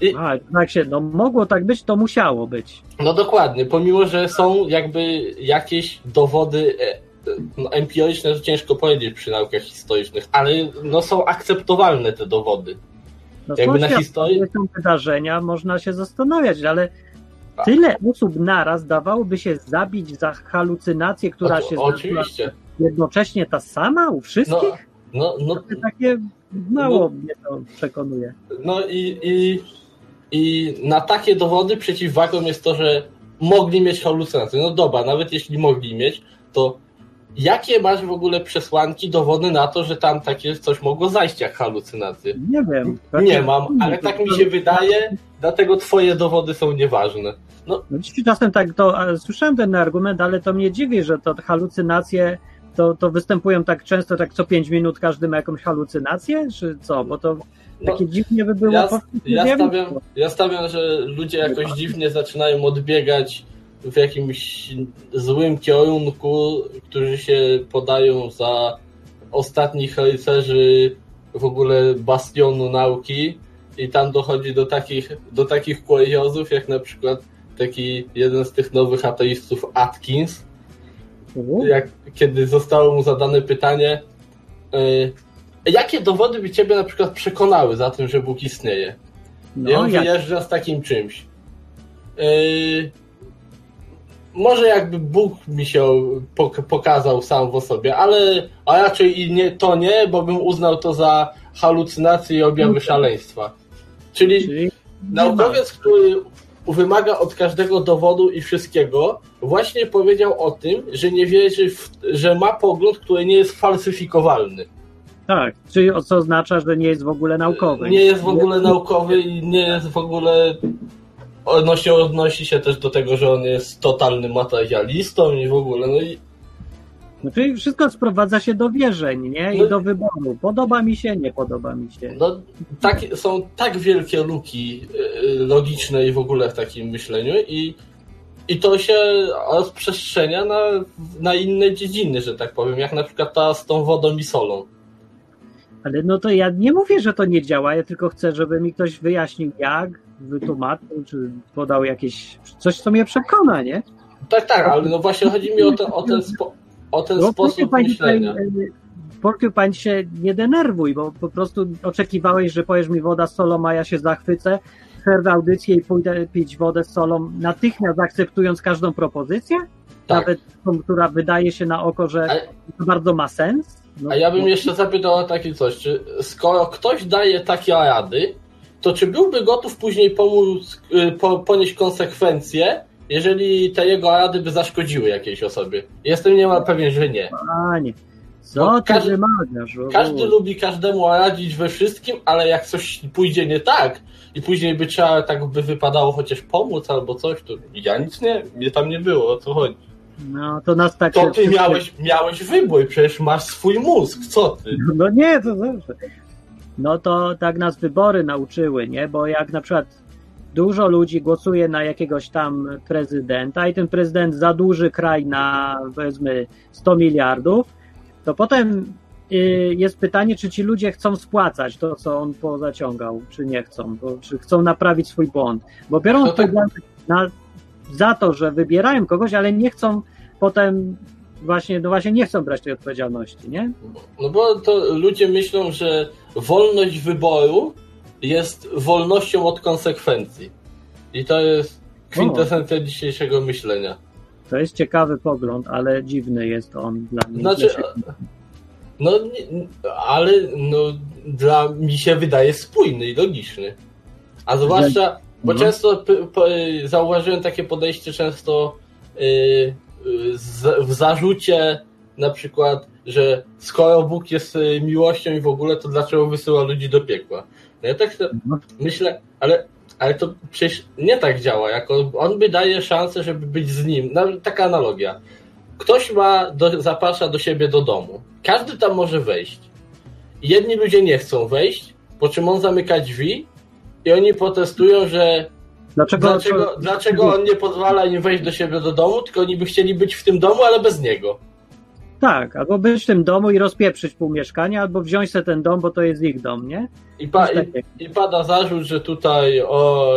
I,
A, tak się, no mogło tak być, to musiało być.
no dokładnie, pomimo, że są jakby jakieś dowody e, no, empiryczne, to ciężko powiedzieć przy naukach historycznych, ale no są akceptowalne te dowody.
No
Jakby
są
na historii-
Są wydarzenia, można się zastanawiać, ale. Tyle osób naraz dawałoby się zabić za halucynację, która
O-
się
oczywiście.
jednocześnie ta sama u
No,
wszystkich?
no, no,
To takie mało mnie to przekonuje.
no i, i, i na takie dowody przeciwwagą jest to, że mogli mieć halucynacje. No dobra, nawet jeśli mogli mieć, to jakie masz w ogóle przesłanki, dowody na to, że tam takie coś mogło zajść jak halucynacje?
Nie wiem.
Nie mam, ale tak mi się wydaje, dlatego twoje dowody są nieważne. No,
No czasem tak to, słyszałem ten argument, ale to mnie dziwi, że to halucynacje to, to występują tak często, tak co 5 minut każdy ma jakąś halucynację, czy co? Bo to
no
takie dziwnie by było.
ja, ja, stawiam, ja stawiam, że ludzie jakoś dziwnie zaczynają odbiegać w jakimś złym kierunku, którzy się podają za ostatnich rycerzy w ogóle bastionu nauki i tam dochodzi do takich, do takich kuriozów, jak na przykład taki jeden z tych nowych ateistów Atkins,
U,
jak, kiedy zostało mu zadane pytanie, y, jakie dowody by ciebie na przykład przekonały za tym, że Bóg istnieje? I
No,
on
jak,
wyjeżdża z takim czymś. Yy, może jakby Bóg mi się pok- pokazał sam w osobie, ale a raczej i nie, to nie, bo bym uznał to za halucynację i objawy szaleństwa. Czyli
czyli
naukowiec, który wymaga od każdego dowodu i wszystkiego, właśnie powiedział o tym, że nie wierzy, w, że ma pogląd, który nie jest falsyfikowalny.
tak, czyli co oznacza, że nie jest w ogóle naukowy.
Nie jest w ogóle naukowy i nie jest w ogóle. Odnosi, odnosi się też do tego, że on jest totalnym materialistą i w ogóle. No i
No, czyli wszystko sprowadza się do wierzeń, nie?
No-
I do wyboru. Podoba mi się, nie podoba mi się.
no, tak, są tak wielkie luki y, logiczne i w ogóle w takim myśleniu, i, i to się rozprzestrzenia na, na inne dziedziny, że tak powiem, jak na przykład ta z tą wodą i solą.
Ale no to ja nie mówię, że to nie działa, ja tylko chcę, żeby mi ktoś wyjaśnił jak, wytłumaczył, czy podał jakieś coś, co mnie przekona, nie?
Tak, tak, ale no właśnie chodzi mi o ten, o ten, spo, o ten
No,
sposób myślenia.
tutaj, e, Porcupine się nie denerwuj, bo po prostu oczekiwałeś, że powiesz mi woda z solą, a ja się zachwycę, przerwę audycję i pójdę pić wodę z solą, natychmiast akceptując każdą propozycję?
Tak.
nawet tą, która wydaje się na oko, że
Ale-
to bardzo ma sens. No,
A ja bym
no,
jeszcze zapytał o takie coś, czy skoro ktoś daje takie rady, to czy byłby gotów później pomóc, y, po, ponieść konsekwencje, jeżeli te jego rady by zaszkodziły jakiejś osobie? Jestem niemal pewien, że nie.
Panie, co
Bo
ty
każdy-
wymagasz?
Każdy lubi każdemu radzić we wszystkim, ale jak coś pójdzie nie tak i później by trzeba, tak by wypadało chociaż pomóc albo coś, to ja nic nie, mnie tam nie było, o co chodzi.
No to nas tak...
To ty miałeś, miałeś wybór, przecież masz swój mózg, co ty?
No nie, to zawsze. No to tak nas wybory nauczyły, nie? Bo jak na przykład dużo ludzi głosuje na jakiegoś tam prezydenta i ten prezydent zadłuży kraj na powiedzmy 100 miliardów, to potem y, jest pytanie, czy ci ludzie chcą spłacać to, co on pozaciągał, czy nie chcą, bo, czy chcą naprawić swój błąd. Bo biorą
No
odpowiedzialność na, za to, że wybierają kogoś, ale nie chcą potem właśnie, no właśnie nie chcą brać tej odpowiedzialności, nie?
No bo to ludzie myślą, że wolność wyboru jest wolnością od konsekwencji. I to jest kwintesencja dzisiejszego myślenia.
To jest ciekawy pogląd, ale dziwny jest on dla mnie.
Znaczy, no, ale no, dla mi się wydaje spójny i logiczny. A zwłaszcza, bo
Mhm.
często p- zauważyłem takie podejście często y, y, w zarzucie na przykład, że skoro Bóg jest y, miłością i w ogóle, to dlaczego wysyła ludzi do piekła? No ja tak myślę, ale, ale to przecież nie tak działa. Jako on by daje szansę, żeby być z nim. No, taka analogia. Ktoś ma do, zaprasza do siebie do domu. Każdy tam może wejść. Jedni ludzie nie chcą wejść, po czym on zamyka drzwi i oni protestują, że
Dlaczego,
dlaczego, dlaczego on nie pozwala im wejść do siebie do domu, tylko oni by chcieli być w tym domu, ale bez niego.
Tak, albo być w tym domu i rozpieprzyć pół mieszkania, albo wziąć sobie ten dom, bo to jest ich dom, nie?
I, pa, i, i pada zarzut, że tutaj o,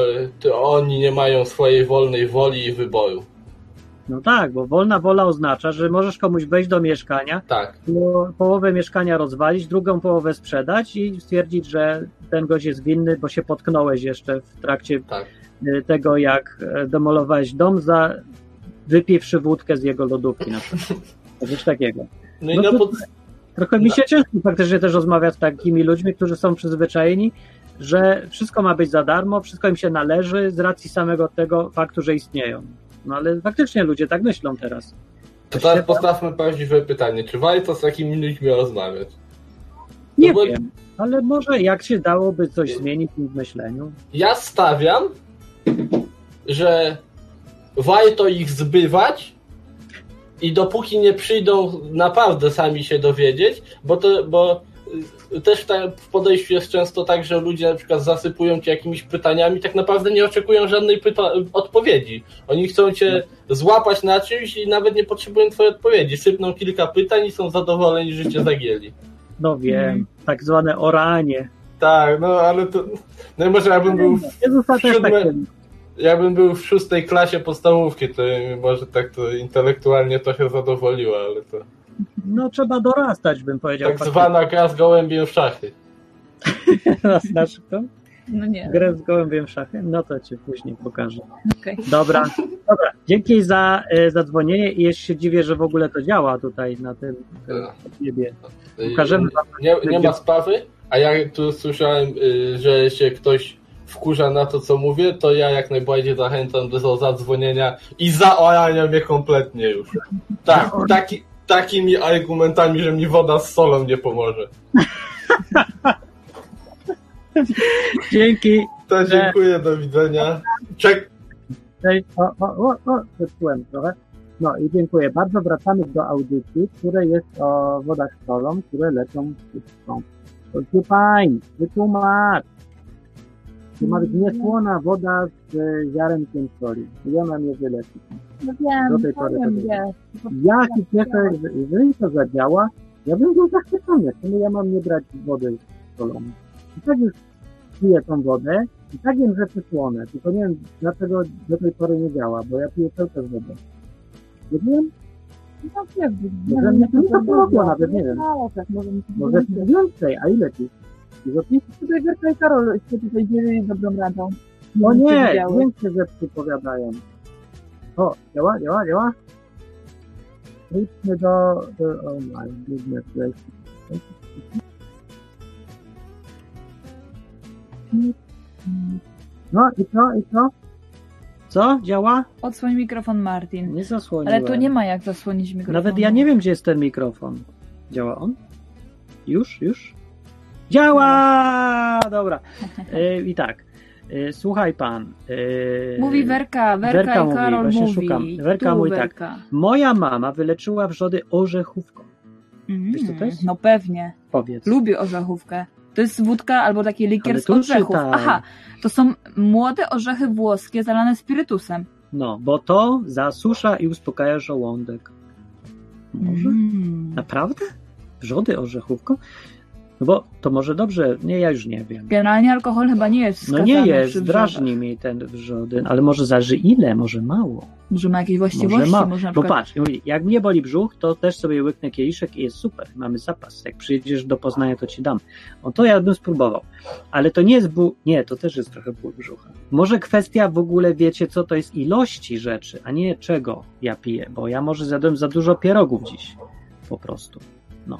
oni nie mają swojej wolnej woli i wyboru.
No tak, bo wolna wola oznacza, że możesz komuś wejść do mieszkania,
Tak.
po- połowę mieszkania rozwalić, drugą połowę sprzedać i stwierdzić, że ten gość jest winny, bo się potknąłeś jeszcze w trakcie
Tak.
y, tego, jak e, demolowałeś dom za wypiwszy wódkę z jego lodówki na przykład. Coś takiego.
No i
No
na
to-
pod...
Trochę mi się ciężko faktycznie też rozmawiać z takimi ludźmi, którzy są przyzwyczajeni, że wszystko ma być za darmo, wszystko im się należy z racji samego tego faktu, że istnieją. No ale faktycznie ludzie tak myślą teraz.
To teraz postawmy prawdziwe pytanie. Czy warto z takimi ludźmi rozmawiać?
Nie
No bo-
wiem, ale może jak się dałoby coś zmienić w ich myśleniu?
Ja stawiam, że warto ich zbywać i dopóki nie przyjdą naprawdę sami się dowiedzieć, bo to, bo y, też w podejściu jest często tak, że ludzie na przykład zasypują cię jakimiś pytaniami, tak naprawdę nie oczekują żadnej odpowiedzi. Oni chcą cię złapać na czymś i nawet nie potrzebują twojej odpowiedzi. Sypną kilka pytań i są zadowoleni, że cię zagięli.
No wiem, tak zwane oranie.
Tak, no ale to. No i może ja bym był
Jezusa tak
siódme-. Jakbym był w szóstej klasie podstawówki, to może tak to intelektualnie to się zadowoliło, ale to
No trzeba dorastać, bym powiedział.
tak zwana gra z gołębiem w szachy.
Znasz to?
No nie,
Grę z gołębiem w szachy? No to ci później pokażę.
okej.
Dobra, dobra. Dzięki za e, zadzwonienie i jeszcze się dziwię, że w ogóle to działa tutaj na tym e, niebie. Pokażemy wam.
Nie, nie ma sprawy, a ja tu słyszałem, y, że się ktoś wkurza na to, co mówię, to ja jak najbardziej zachęcam do zadzwonienia i zaorania mnie kompletnie już. Tak, taki, takimi argumentami, że mi woda z solą nie pomoże.
Dzięki.
To dziękuję, do widzenia. Czek.
O, o, o, o, zepsułem trochę. No i dziękuję bardzo. Wracamy do audycji, której jest o wodach z solą, które leczą wszystko. Proszę pań, wytłumacz. To ma być niesłona woda z e, ziarenkiem soli. I ona mnie wyleczy.
No
Do
wiem,
tej pory
wiesz.
Ja że jeżeli to zadziała, ja bym był zachwycony. Czemu ja mam nie brać wody solonej? I tak już piję tą wodę i tak wiem, że przysłonę. Tylko nie wiem, dlaczego do tej pory nie działa, bo ja piję cały czas wodę. Nie wiem,
No wiesz,
Może mnie to nie nawet, nie wiem.
Tak, może
więcej, a ile pić? Pić?
Tutaj Werka i Karol się tutaj dzieli dobrą radą.
O
czy
nie, więcej rzeczy powiadają. O, działa, działa, działa? Idźmy do... do oh my goodness gracious. No i co, i co? Co? Działa?
Odsłoń mikrofon, Martin.
Nie zasłoniłem.
Ale tu nie ma jak zasłonić mikrofonu.
Nawet ja nie wiem, gdzie jest ten mikrofon. Działa on? Już? Już? Działa! Dobra. E, I tak. E, słuchaj pan. E,
Mówi Werka, Werka,
Werka
i
mówi,
Karol
właśnie
mówi.
szukam. Werka
tu
mówi tak.
Werka.
Moja mama wyleczyła wrzody orzechówką.
Mm,
Wiesz, co to jest?
No pewnie.
Powiedz.
Lubię orzechówkę. To jest wódka albo taki likier z orzechów.
czytaj.
Aha, to są młode orzechy włoskie zalane spirytusem.
No, bo to zasusza i uspokaja żołądek. Może?
Mm.
Naprawdę? Wrzody orzechówką? No bo to może dobrze, nie, ja już nie wiem.
Generalnie alkohol chyba nie jest
No nie jest, drażni mi ten wrzody, ale może zależy ile, może mało.
Może ma jakieś właściwości,
Może ma,
może na
bo
przykład...
patrz, jak mnie boli brzuch, to też sobie łyknę kieliszek i jest super, mamy zapas. Jak przyjedziesz do Poznania, to ci dam. O to ja bym spróbował. Ale to nie jest ból, nie, to też jest trochę ból brzucha. Może kwestia w ogóle, wiecie co, to jest ilości rzeczy, a nie czego ja piję, bo ja może zjadłem za dużo pierogów dziś. Po prostu. No.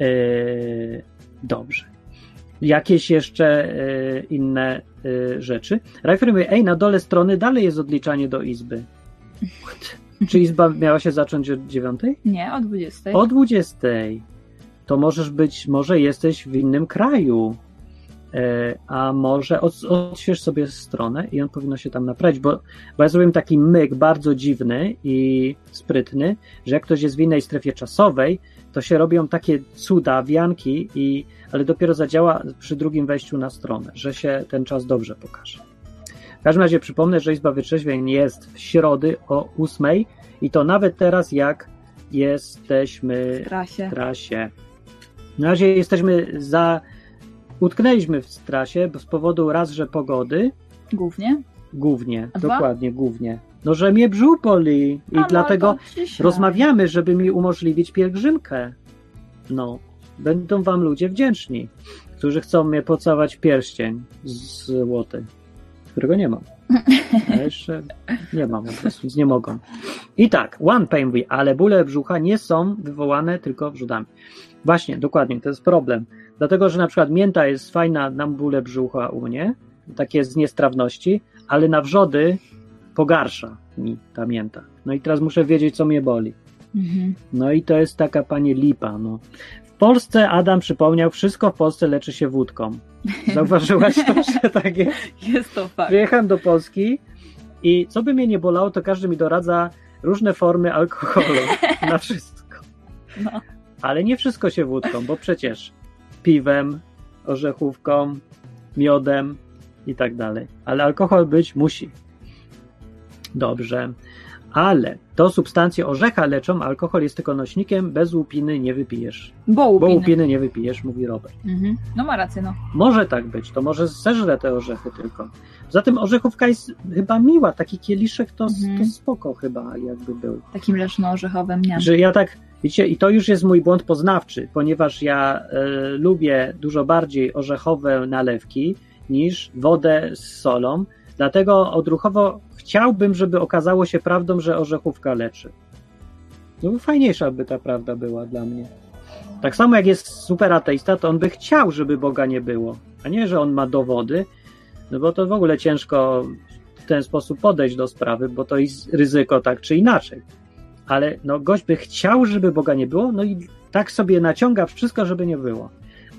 Eee, dobrze. Jakieś jeszcze e, inne e, rzeczy. Rajfer mówi, ej, na dole strony dalej jest odliczanie do izby. Czy izba miała się zacząć od dziewiątej?
Nie, o 20.
O dwudziestej. To możesz być, może jesteś w innym kraju. A może od, odśwież sobie stronę i on powinno się tam naprawić, bo, bo ja zrobiłem taki myk bardzo dziwny i sprytny, że jak ktoś jest w innej strefie czasowej, to się robią takie cuda, wianki, i, ale dopiero zadziała przy drugim wejściu na stronę, że się ten czas dobrze pokaże. W każdym razie przypomnę, że Izba Wytrzeźwień jest w środy o 8 i to nawet teraz, jak jesteśmy
W trasie.
w trasie. Na razie jesteśmy za. Utknęliśmy w trasie, bo z powodu raz, że pogody,
Głównie.
głównie,
A dwa?
dokładnie, głównie. No, że mnie brzuch boli i
A, no,
dlatego
dzisiaj.
rozmawiamy, żeby mi umożliwić pielgrzymkę. No, będą wam ludzie wdzięczni, którzy chcą mnie pocałować pierścień złoty, którego nie mam. A jeszcze nie mam, po prostu, więc nie mogą. I tak, One Pain mówi, ale bóle brzucha nie są wywołane tylko wrzodami. Właśnie, dokładnie, to jest problem. Dlatego, że na przykład mięta jest fajna na bóle brzucha u mnie, takie z niestrawności, ale na wrzody pogarsza mi ta mięta. No i teraz muszę wiedzieć, co mnie boli.
Mhm.
No i to jest taka panie lipa. No. W Polsce, Adam przypomniał, wszystko w Polsce leczy się wódką. Zauważyłaś to, że tak jest?
Jest to fakt.
Przyjechałem do Polski i co by mnie nie bolało, to każdy mi doradza różne formy alkoholu na wszystko.
No.
Ale nie wszystko się wódką, bo przecież piwem, orzechówką, miodem i tak dalej. Ale alkohol być musi. Dobrze. Ale to substancje orzecha leczą, alkohol jest tylko nośnikiem, bez łupiny nie wypijesz.
Bo
Bo
łupiny.
łupiny nie wypijesz, mówi Robert.
Mhm. No ma rację, no.
Może tak być, to może zeżrę te orzechy tylko. Zatem orzechówka jest chyba miła, taki kieliszek to,
Mhm.
to spoko chyba jakby był.
Takim leszno-orzechowym, nie.
Że ja tak, widzicie, i to już jest mój błąd poznawczy, ponieważ ja e, lubię dużo bardziej orzechowe nalewki niż wodę z solą, dlatego odruchowo chciałbym, żeby okazało się prawdą, że orzechówka leczy. No fajniejsza by ta prawda była dla mnie. Tak samo jak jest super ateista, to on by chciał, żeby Boga nie było, a nie, że on ma dowody, no bo to w ogóle ciężko w ten sposób podejść do sprawy, bo to jest ryzyko tak czy inaczej. Ale no, gość by chciał, żeby Boga nie było, no i tak sobie naciąga wszystko, żeby nie było.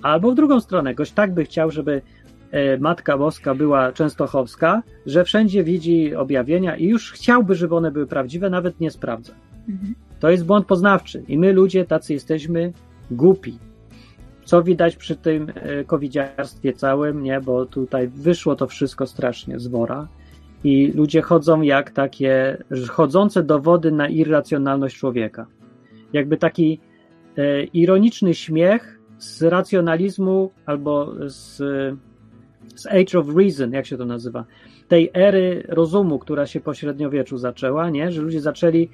Albo w drugą stronę, gość tak by chciał, żeby Matka Boska była częstochowska, że wszędzie widzi objawienia i już chciałby, żeby one były prawdziwe, nawet nie sprawdza.
Mhm.
To jest błąd poznawczy i my ludzie tacy jesteśmy głupi. Co widać przy tym e, covidziarstwie całym, nie, bo tutaj wyszło to wszystko strasznie z wora i ludzie chodzą jak takie chodzące dowody na irracjonalność człowieka. Jakby taki e, ironiczny śmiech z racjonalizmu albo z, z Age of Reason, jak się to nazywa, tej ery rozumu, która się po średniowieczu zaczęła, nie? że ludzie zaczęli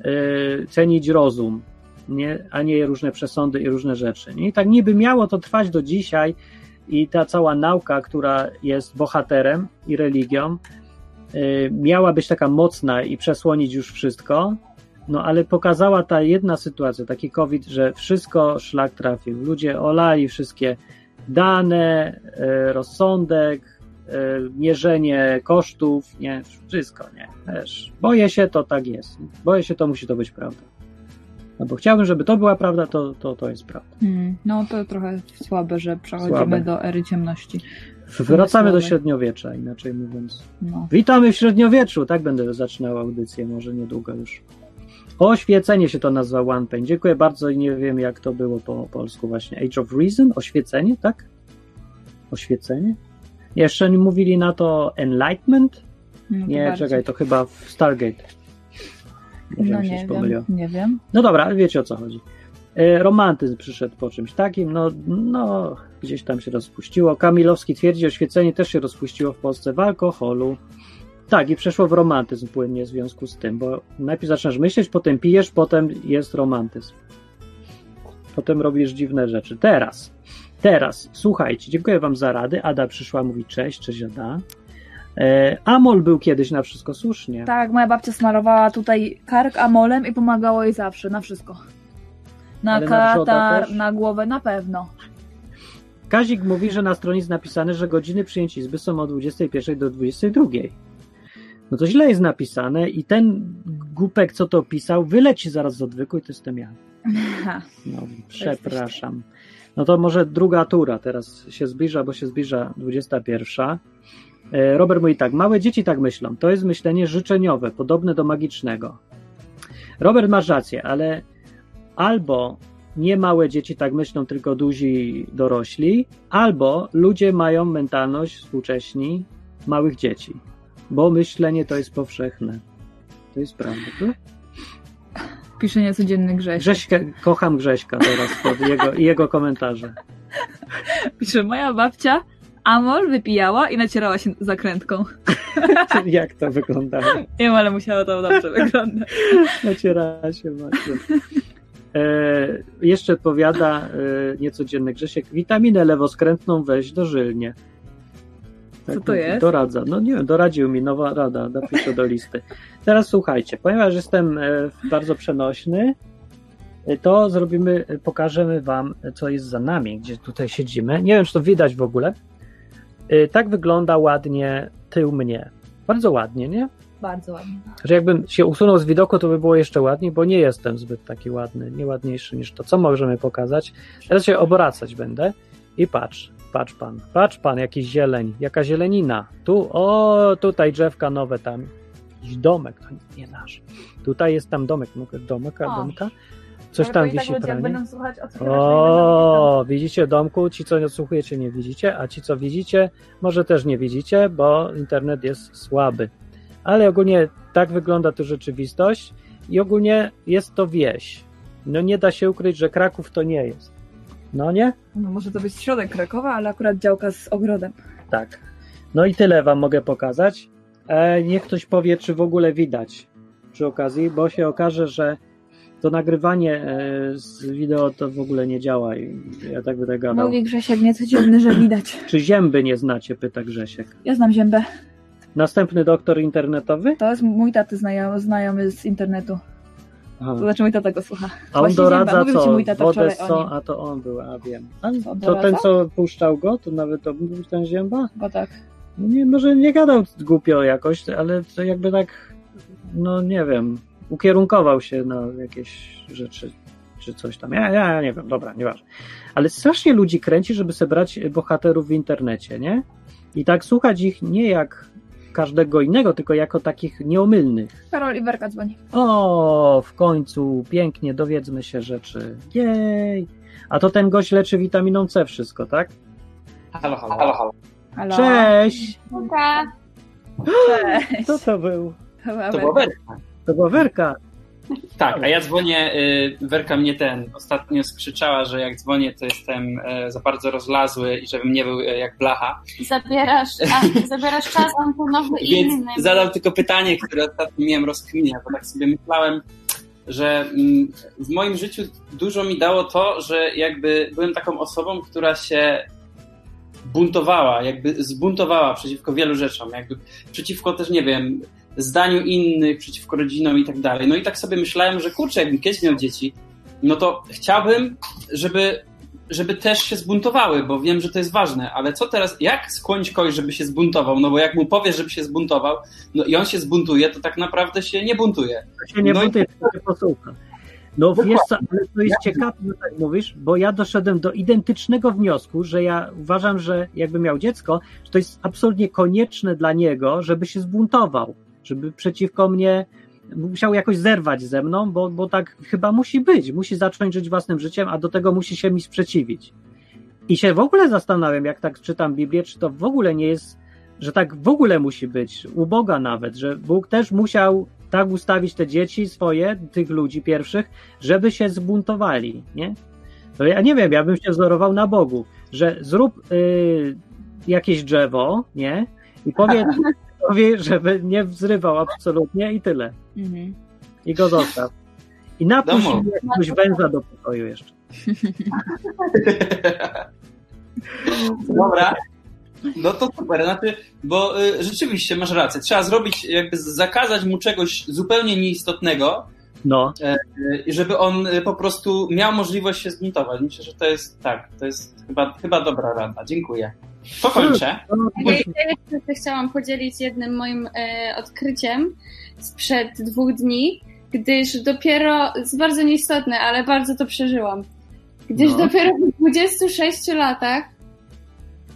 e, cenić rozum, nie? a nie różne przesądy i różne rzeczy. Nie? I tak niby miało to trwać do dzisiaj i ta cała nauka, która jest bohaterem i religią, y, miała być taka mocna i przesłonić już wszystko, No ale pokazała ta jedna sytuacja, taki COVID, że wszystko szlak trafił. Ludzie olali wszystkie dane, e, rozsądek, e, mierzenie kosztów, nie, wszystko, nie. Wiesz, boję się, to tak jest. Boję się, to musi to być prawda. No bo chciałbym, żeby to była prawda, to to, to jest prawda.
Hmm, no to trochę słabe, że przechodzimy
Słabe.
do ery ciemności.
Wracamy do średniowiecza, inaczej mówiąc.
No.
Witamy w średniowieczu, tak będę zaczynał audycję, może niedługo już. Oświecenie się to nazywa One Pain. Dziękuję bardzo i nie wiem jak to było po polsku właśnie. Age of Reason? Oświecenie, tak? Oświecenie? Jeszcze nie mówili na to Enlightenment?
No
Nie,
bardziej.
czekaj, to chyba w Stargate. Może
No
się
nie wiem, nie wiem.
No dobra, wiecie o co chodzi. E, Romantyzm przyszedł po czymś takim, no, no gdzieś tam się rozpuściło. Kamilowski twierdzi, oświecenie też się rozpuściło w Polsce w alkoholu. Tak, i przeszło w romantyzm płynnie w związku z tym, bo najpierw zaczynasz myśleć, potem pijesz, potem jest romantyzm. Potem robisz dziwne rzeczy. Teraz, teraz, słuchajcie, dziękuję wam za rady. Ada przyszła, mówi cześć, cześć Ada. E, Amol był kiedyś na wszystko słusznie.
Tak, moja babcia smarowała tutaj kark amolem i pomagało jej zawsze, na wszystko. Na
Ale na
katar,
też?
na głowę, na pewno.
Kazik mówi, że na stronie jest napisane, że godziny przyjęć izby są od 21 do 22. No to źle jest napisane i ten głupek, co to pisał, wyleci zaraz z odwyku i to jestem ja. No, przepraszam. No to może druga tura teraz się zbliża, bo się zbliża 21. E, Robert mówi tak, małe dzieci tak myślą. To jest myślenie życzeniowe, podobne do magicznego. Robert masz rację, ale albo nie małe dzieci tak myślą, tylko duzi dorośli, albo ludzie mają mentalność współcześni małych dzieci, bo myślenie to jest powszechne. To jest prawda. To?
Pisze niecodzienny Grześ.
Grześka, kocham Grześka teraz pod jego, jego komentarze.
Pisze, moja babcia amol wypijała i nacierała się zakrętką.
Jak to wyglądało?
Nie wiem, ale musiało to dobrze wyglądać.
Nacierała się właśnie. E, jeszcze powiada e, niecodzienny Grzesiek, witaminę lewoskrętną weź dożylnie.
Co to jest?
Doradza. No nie wiem, doradził mi nowa rada, napiszę do listy. Teraz słuchajcie, ponieważ jestem e, bardzo przenośny, e, to zrobimy, e, pokażemy wam, co jest za nami, gdzie tutaj siedzimy. Nie wiem, czy to widać w ogóle. Tak wygląda ładnie tył mnie. Bardzo ładnie, nie?
Bardzo ładnie.
Że jakbym się usunął z widoku, to by było jeszcze ładniej, bo nie jestem zbyt taki ładny, nie ładniejszy niż to. Co możemy pokazać? Teraz się obracać będę i patrz, patrz pan, patrz pan, jakiś zieleń, jaka zielenina. Tu, o, tutaj drzewka nowe tam. Jakiś domek, to nie nasz. Tutaj jest tam domek, domek,
O.
domka? Coś tam
tak
wisi
będą słuchać, o
O, widzicie domku, ci co nie odsłuchujecie nie widzicie, a ci co widzicie może też nie widzicie, bo internet jest słaby. Ale ogólnie tak wygląda tu rzeczywistość i ogólnie jest to wieś. No nie da się ukryć, że Kraków to nie jest. No nie?
No, może to być środek Krakowa, ale akurat działka z ogrodem.
Tak. No i tyle wam mogę pokazać. E, niech ktoś powie, czy w ogóle widać przy okazji, bo się okaże, że to nagrywanie e, z wideo to w ogóle nie działa i ja tak będę gadał.
Mówi Grzesiek niecodzienny, że widać.
Czy zięby nie znacie? Pyta Grzesiek.
Ja znam ziębę.
Następny doktor internetowy?
To jest mój taty znajomy, znajomy z internetu.
Aha.
To znaczy mój tata go słucha.
A on
Właśnie
doradza.
Mówił ci
co?
mój tata
Wodę
wczoraj
co?
o nim.
A to on był, a wiem. A to ten, co puszczał go, to nawet to był ten zięba?
Bo tak.
No Nie, może nie gadał głupio jakoś, ale to jakby tak, no nie wiem, ukierunkował się na jakieś rzeczy, czy coś tam. Ja, ja nie wiem, dobra, nieważne. Ale strasznie ludzi kręci, żeby zebrać bohaterów w internecie, nie? I tak słuchać ich nie jak każdego innego, tylko jako takich nieomylnych.
Karol Iwerka dzwoni.
O, w końcu, pięknie, dowiedzmy się rzeczy. Jej! A to ten gość leczy witaminą C wszystko, tak?
Halo, halo, halo. halo.
Halo.
Cześć!
Cześć.
Co to był?
To była. Werka.
To była Werka.
Tak, a ja dzwonię, y, Werka mnie ten, ostatnio skrzyczała, że jak dzwonię, to jestem e, za bardzo rozlazły i żebym nie był e, jak blacha.
Zabierasz, a, zabierasz czas antonowy i
Więc
inny.
zadam tylko pytanie, które ostatnio miałem rozkminię, bo tak sobie myślałem, że mm, w moim życiu dużo mi dało to, że jakby byłem taką osobą, która się buntowała, jakby zbuntowała przeciwko wielu rzeczom, jakby przeciwko też, nie wiem, zdaniu innych, przeciwko rodzinom i tak dalej. No i tak sobie myślałem, że kurczę, jakbym kiedyś miał dzieci, no to chciałbym, żeby, żeby też się zbuntowały, bo wiem, że to jest ważne, ale co teraz, jak skłonić kogoś, żeby się zbuntował? No bo jak mu powiesz, żeby się zbuntował, no i on się zbuntuje, to tak naprawdę się nie buntuje.
To się nie
No i-
buntuje, tylko się posłucha. No wiesz co, ale to jest ciekawe, że tak mówisz, bo ja doszedłem do identycznego wniosku, że ja uważam, że jakby miał dziecko, że to jest absolutnie konieczne dla niego, żeby się zbuntował, żeby przeciwko mnie musiał jakoś zerwać ze mną, bo, bo tak chyba musi być, musi zacząć żyć własnym życiem, a do tego musi się mi sprzeciwić. I się w ogóle zastanawiam, jak tak czytam Biblię, czy to w ogóle nie jest, że tak w ogóle musi być, u Boga nawet, że Bóg też musiał tak ustawić te dzieci swoje, tych ludzi pierwszych, żeby się zbuntowali, nie? To ja nie wiem, ja bym się wzorował na Bogu, że zrób y, jakieś drzewo, nie? I powiedz powie, żeby nie wzrywał absolutnie i tyle.
Mhm.
I go zostaw. I napuść mi jakiegoś węża do pokoju jeszcze.
Dobra. No to super, znaczy, bo y, rzeczywiście masz rację. Trzeba zrobić, jakby zakazać mu czegoś zupełnie nieistotnego,
No,
y, żeby on y, po prostu miał możliwość się zbuntować. Myślę, że to jest tak, to jest chyba, chyba dobra rada. Dziękuję. To kończę.
no
Ja jeszcze się chciałam podzielić jednym moim e, odkryciem sprzed dwóch dni, gdyż dopiero, jest bardzo nieistotne, ale bardzo to przeżyłam. Gdyż
No.
dopiero w 26 latach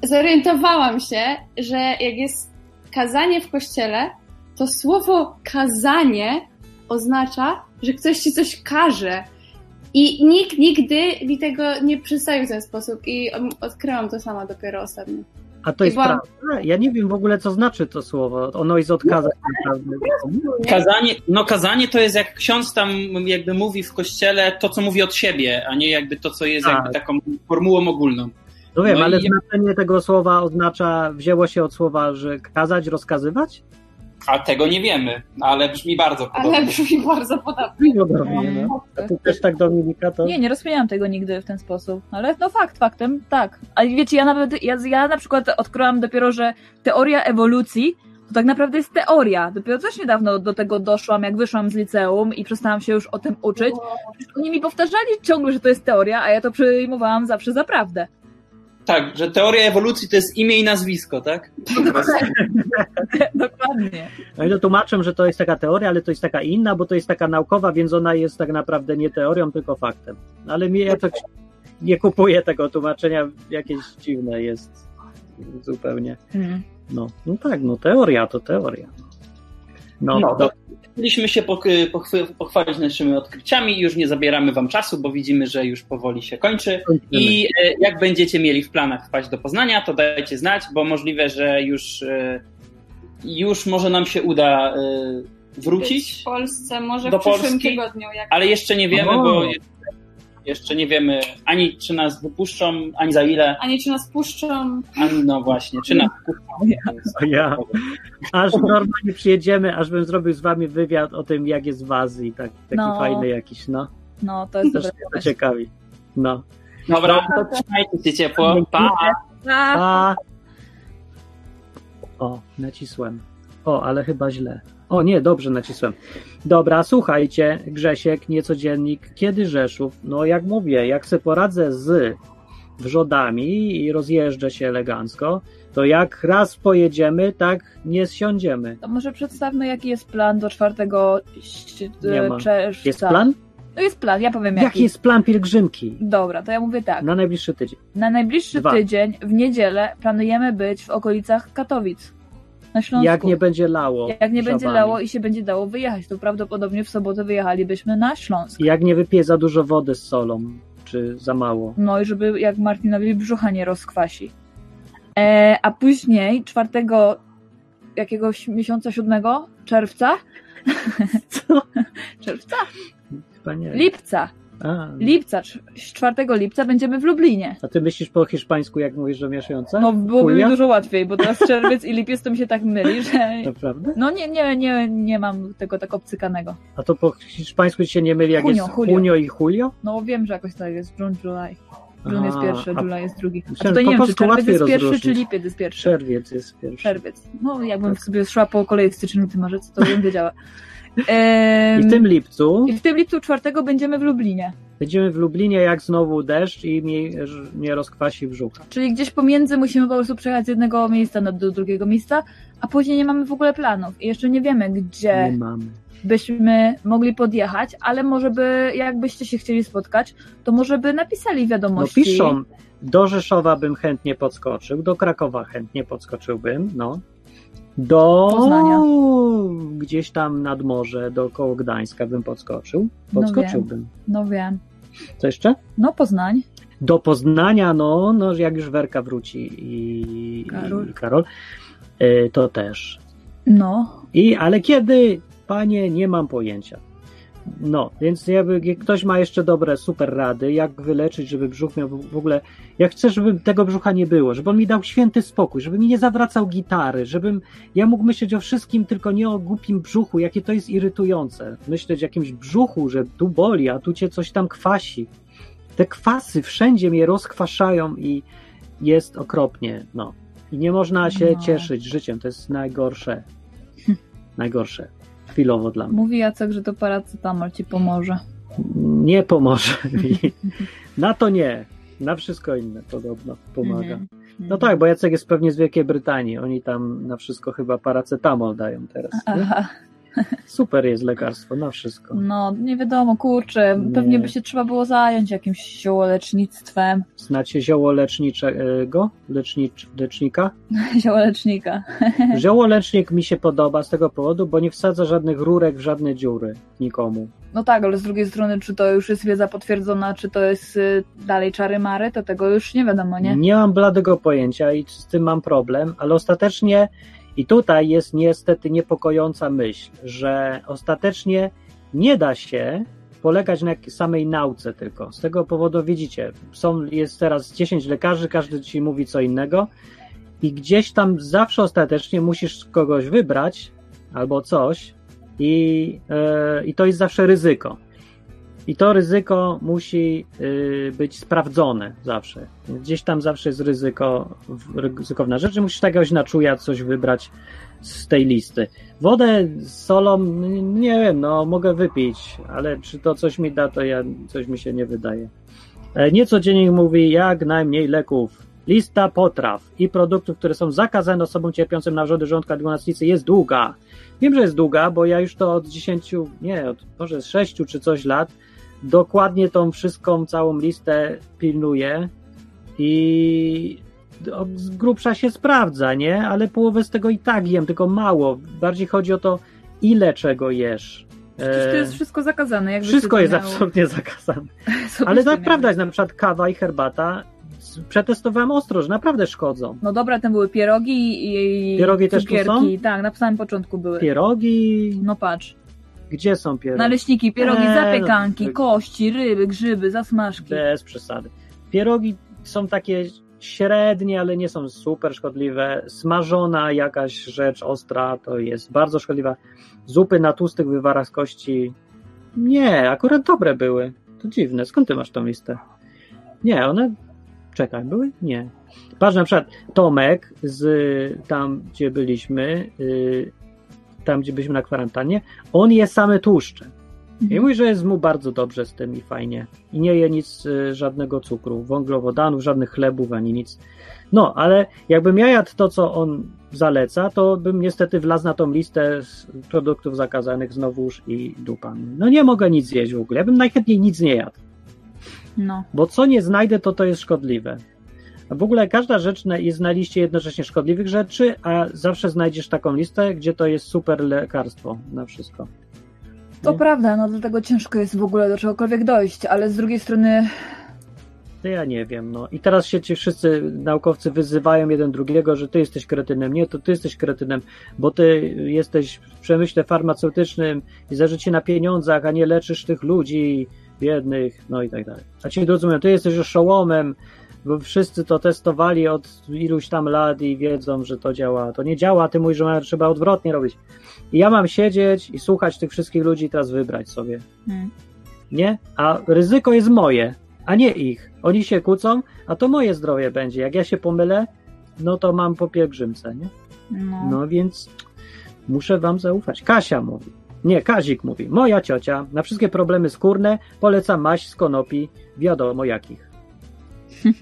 zorientowałam się, że jak jest kazanie w kościele, to słowo kazanie oznacza, że ktoś ci coś każe. I nikt nigdy mi tego nie przedstawił w ten sposób i odkryłam to sama dopiero ostatnio.
a to jest
Chyba-
prawda. Ja nie wiem w ogóle, co znaczy to słowo. Ono jest odkazać naprawdę.
Kazanie, no kazanie to jest jak ksiądz tam jakby mówi w kościele to, co mówi od siebie, a nie jakby to, co jest
Tak.
jakby taką formułą ogólną.
No wiem,
No
ale
i-
znaczenie tego słowa oznacza, wzięło się od słowa, że kazać, rozkazywać?
A tego nie wiemy, ale brzmi bardzo podobnie.
Ale brzmi bardzo podobnie.
Podobnie, no. A ty też tak, Dominika, to?
Nie, nie rozkminiałam tego nigdy w ten sposób, ale no fakt, faktem, tak. Ale wiecie, ja nawet, ja, ja na przykład odkryłam dopiero, że teoria ewolucji to tak naprawdę jest teoria. Dopiero też niedawno do tego doszłam, jak wyszłam z liceum i przestałam się już o tym uczyć. Oni mi powtarzali ciągle, że to jest teoria, a ja to przyjmowałam zawsze za prawdę.
Tak, że teoria ewolucji to jest imię i nazwisko, tak?
Dokładnie.
No i to tłumaczę, że to jest taka teoria, ale to jest taka inna, bo to jest taka naukowa, więc ona jest tak naprawdę nie teorią, tylko faktem. Ale mi ja tak nie kupuję tego tłumaczenia, jakieś dziwne jest zupełnie.
Hmm.
No, no tak, no teoria to teoria. No,
No, to chcieliśmy się pochwalić naszymi odkryciami już nie zabieramy wam czasu, bo widzimy, że już powoli się kończy. I e, jak będziecie mieli w planach wpaść do Poznania, to dajcie znać, bo możliwe, że już, e, już może nam się uda e,
Być
wrócić,
w Polsce, może
Do
w przyszłym
Polski?
tygodniu. Jak...
ale jeszcze nie wiemy, bo jeszcze, nie wiemy ani czy nas wypuszczą, ani za ile,
A nie czy nas puszczą.
ani no właśnie, czy nas wypuszczą.
O ja. Aż normalnie przyjedziemy, aż bym zrobił z wami wywiad o tym, jak jest w Azji, tak, taki
No.
fajny jakiś, no.
No, to jest
Też to ciekawi. No.
Dobra, to trzymajcie się ciepło. Pa!
A,
A. O, nacisłem. O, ale chyba źle. O nie, dobrze nacisłem. Dobra, słuchajcie, Grzesiek, niecodziennik, kiedy Rzeszów? No jak mówię, jak se poradzę z wrzodami i rozjeżdżę się elegancko, to jak raz pojedziemy, tak nie zsiądziemy.
to może przedstawmy, jaki jest plan do 4 ś-
Nie ma.
czerwca.
Jest plan?
No jest plan, ja powiem jaki.
Jaki jest plan pielgrzymki?
Dobra, to ja mówię tak.
Na najbliższy tydzień.
Na najbliższy
Dwa.
tydzień, w niedzielę, planujemy być w okolicach Katowic. Na Śląsku.
Jak nie będzie lało.
Jak nie będzie lało i się będzie dało wyjechać, to prawdopodobnie w sobotę wyjechalibyśmy na Śląsk.
Jak nie wypije za dużo wody z solą, czy za mało.
No i żeby jak Martinowi brzucha nie rozkwasi. E, a później, 4 jakiegoś miesiąca, 7 czerwca,
Co?
czerwca, lipca,
A,
lipca, cz- 4 lipca będziemy w Lublinie.
a ty myślisz po hiszpańsku, jak mówisz, że mieszająca?
No byłoby mi dużo łatwiej, bo teraz czerwiec i lipiec to mi się tak myli, że...
Naprawdę?
No nie, nie, nie, nie mam tego tak obcykanego.
A to po hiszpańsku ci się nie myli, jak
Junio,
jest
Julio.
Junio i Julio?
No wiem, że jakoś tak jest, June, July. Grudeń jest pierwszy,
a-
July jest drugi. A
po
nie wiem, czy czerwiec jest pierwszy, czy lipiec jest pierwszy.
Czerwiec jest pierwszy.
Czerwiec. No, jakbym
Tak.
sobie szła po kolei styczeń, luty, marzec, to bym wiedziała.
I w tym lipcu
I w tym lipcu czwartego będziemy w Lublinie.
będziemy w Lublinie, jak znowu deszcz i mnie, mnie rozkwasi brzuch.
Czyli gdzieś pomiędzy musimy po prostu przejechać z jednego miejsca do drugiego miejsca, a później nie mamy w ogóle planów. I jeszcze nie wiemy, gdzie
Nie mamy.
byśmy mogli podjechać, ale może by, jakbyście się chcieli spotkać, to może by napisali
No
wiadomości.
piszą, do Rzeszowa bym chętnie podskoczył, do Krakowa chętnie podskoczyłbym, no. Do
Poznania.
gdzieś tam nad morze, do koło Gdańska bym podskoczył.
No
Podskoczyłbym.
No wiem.
Co jeszcze?
No Poznań.
Do Poznania, no, no jak już Werka wróci i
Karol.
i Karol y, to też.
No.
I, ale kiedy, panie, nie mam pojęcia. No, więc jakby jak ktoś ma jeszcze dobre, super rady, jak wyleczyć, żeby brzuch miał w ogóle. Ja chcę, żeby tego brzucha nie było, żeby on mi dał święty spokój, żeby mi nie zawracał gitary, żebym ja mógł myśleć o wszystkim, tylko nie o głupim brzuchu, jakie to jest irytujące. Myśleć o jakimś brzuchu, że tu boli, a tu cię coś tam kwasi. Te kwasy wszędzie mnie rozkwaszają i jest okropnie, no. I nie można się
No.
cieszyć życiem, to jest najgorsze. Najgorsze. Chwilowo dla mnie.
Mówi Jacek, że to paracetamol ci pomoże.
Nie pomoże mi. Na to nie. Na wszystko inne podobno pomaga.
Mhm.
No tak, bo Jacek jest pewnie z Wielkiej Brytanii. Oni tam na wszystko chyba paracetamol dają teraz. Nie? Super jest lekarstwo na wszystko.
No, nie wiadomo, kurczę,
Nie.
pewnie by się trzeba było zająć jakimś ziołolecznictwem.
Znacie zioło leczniczego? Lecnicz, lecznika?
Ziołolecznika.
Zioło lecznik mi się podoba z tego powodu, bo nie wsadza żadnych rurek w żadne dziury nikomu.
No tak, ale z drugiej strony, czy to już jest wiedza potwierdzona, czy to jest y, dalej czary mary, to tego już nie wiadomo, nie?
Nie mam bladego pojęcia i z tym mam problem, ale ostatecznie i tutaj jest niestety niepokojąca myśl, że ostatecznie nie da się polegać na samej nauce tylko. Z tego powodu widzicie, są, jest teraz 10 lekarzy, każdy ci mówi co innego i gdzieś tam zawsze ostatecznie musisz kogoś wybrać albo coś i, e, i to jest zawsze ryzyko. I to ryzyko musi y, być sprawdzone zawsze. Gdzieś tam zawsze jest ryzyko, ryzykowna rzecz, musisz jakiegoś na czuja coś wybrać z tej listy. Wodę z solą, nie wiem, no mogę wypić, ale czy to coś mi da, to ja, coś mi się nie wydaje. E, Nieco dziennik mówi jak najmniej leków. Lista potraw i produktów, które są zakazane osobom cierpiącym na wrzody żołądka dwunastnicy jest długa. Wiem, że jest długa, bo ja już to od 10, nie, od może z 6 czy coś lat dokładnie tą wszystką, całą listę pilnuję i z grubsza się sprawdza, nie? Ale połowę z tego i tak jem, tylko mało. Bardziej chodzi o to, ile czego jesz.
Przecież to
E,
jest wszystko zakazane. Jakby
Wszystko jest absolutnie zakazane. Ale tak prawda jest, na przykład kawa i herbata przetestowałem ostro, że naprawdę szkodzą.
No dobra, tam były pierogi i
Pierogi też tu
cukierki. Tak, na samym początku były.
Pierogi,
No patrz.
Gdzie są pierogi?
Naleśniki, pierogi,
Eee, no,
zapiekanki,
to-
kości, ryby, grzyby, zasmażki.
Bez przesady. Pierogi są takie średnie, ale nie są super szkodliwe. Smażona jakaś rzecz ostra to jest bardzo szkodliwa. Zupy na tłustych wywarach z kości. Nie, akurat dobre były. To dziwne. Skąd ty masz tą listę? Nie, one. Czekaj, były? Nie. Patrz na przykład Tomek z tam, gdzie byliśmy, y, tam, gdzie byliśmy na kwarantannie, on je same tłuszcze. I
Mhm.
mówi, że jest mu bardzo dobrze z tym i fajnie. I nie je nic, y, żadnego cukru, węglowodanów, żadnych chlebów ani nic. No, ale jakbym ja jadł to, co on zaleca, to bym niestety wlazł na tą listę produktów zakazanych znowuż i dupa. No nie mogę nic zjeść w ogóle. Ja bym najchętniej nic nie jadł.
No.
Bo co nie znajdę, to to jest szkodliwe. W ogóle każda rzecz jest na liście jednocześnie szkodliwych rzeczy, a zawsze znajdziesz taką listę, gdzie to jest super lekarstwo na wszystko.
To
Nie?
prawda, no dlatego ciężko jest w ogóle do czegokolwiek dojść, ale z drugiej strony
To ja nie wiem, no. I teraz się ci wszyscy naukowcy wyzywają jeden drugiego, że ty jesteś kretynem. Nie, to ty jesteś kretynem, bo ty jesteś w przemyśle farmaceutycznym i zależy ci na pieniądzach, a nie leczysz tych ludzi biednych, no i tak dalej. A ci mówią, ty jesteś oszołomem, bo wszyscy to testowali od iluś tam lat i wiedzą, że to działa. To nie działa, ty mówisz, że trzeba odwrotnie robić. I ja mam siedzieć i słuchać tych wszystkich ludzi i teraz wybrać sobie
hmm,
nie? A ryzyko jest moje. a nie ich. Oni się kłócą, a to moje zdrowie będzie. Jak ja się pomylę, no to mam po pielgrzymce, nie?
No.
No więc muszę wam zaufać. Kasia mówi. Nie, Kazik mówi. Moja ciocia na wszystkie problemy skórne poleca maść z konopi, wiadomo jakich.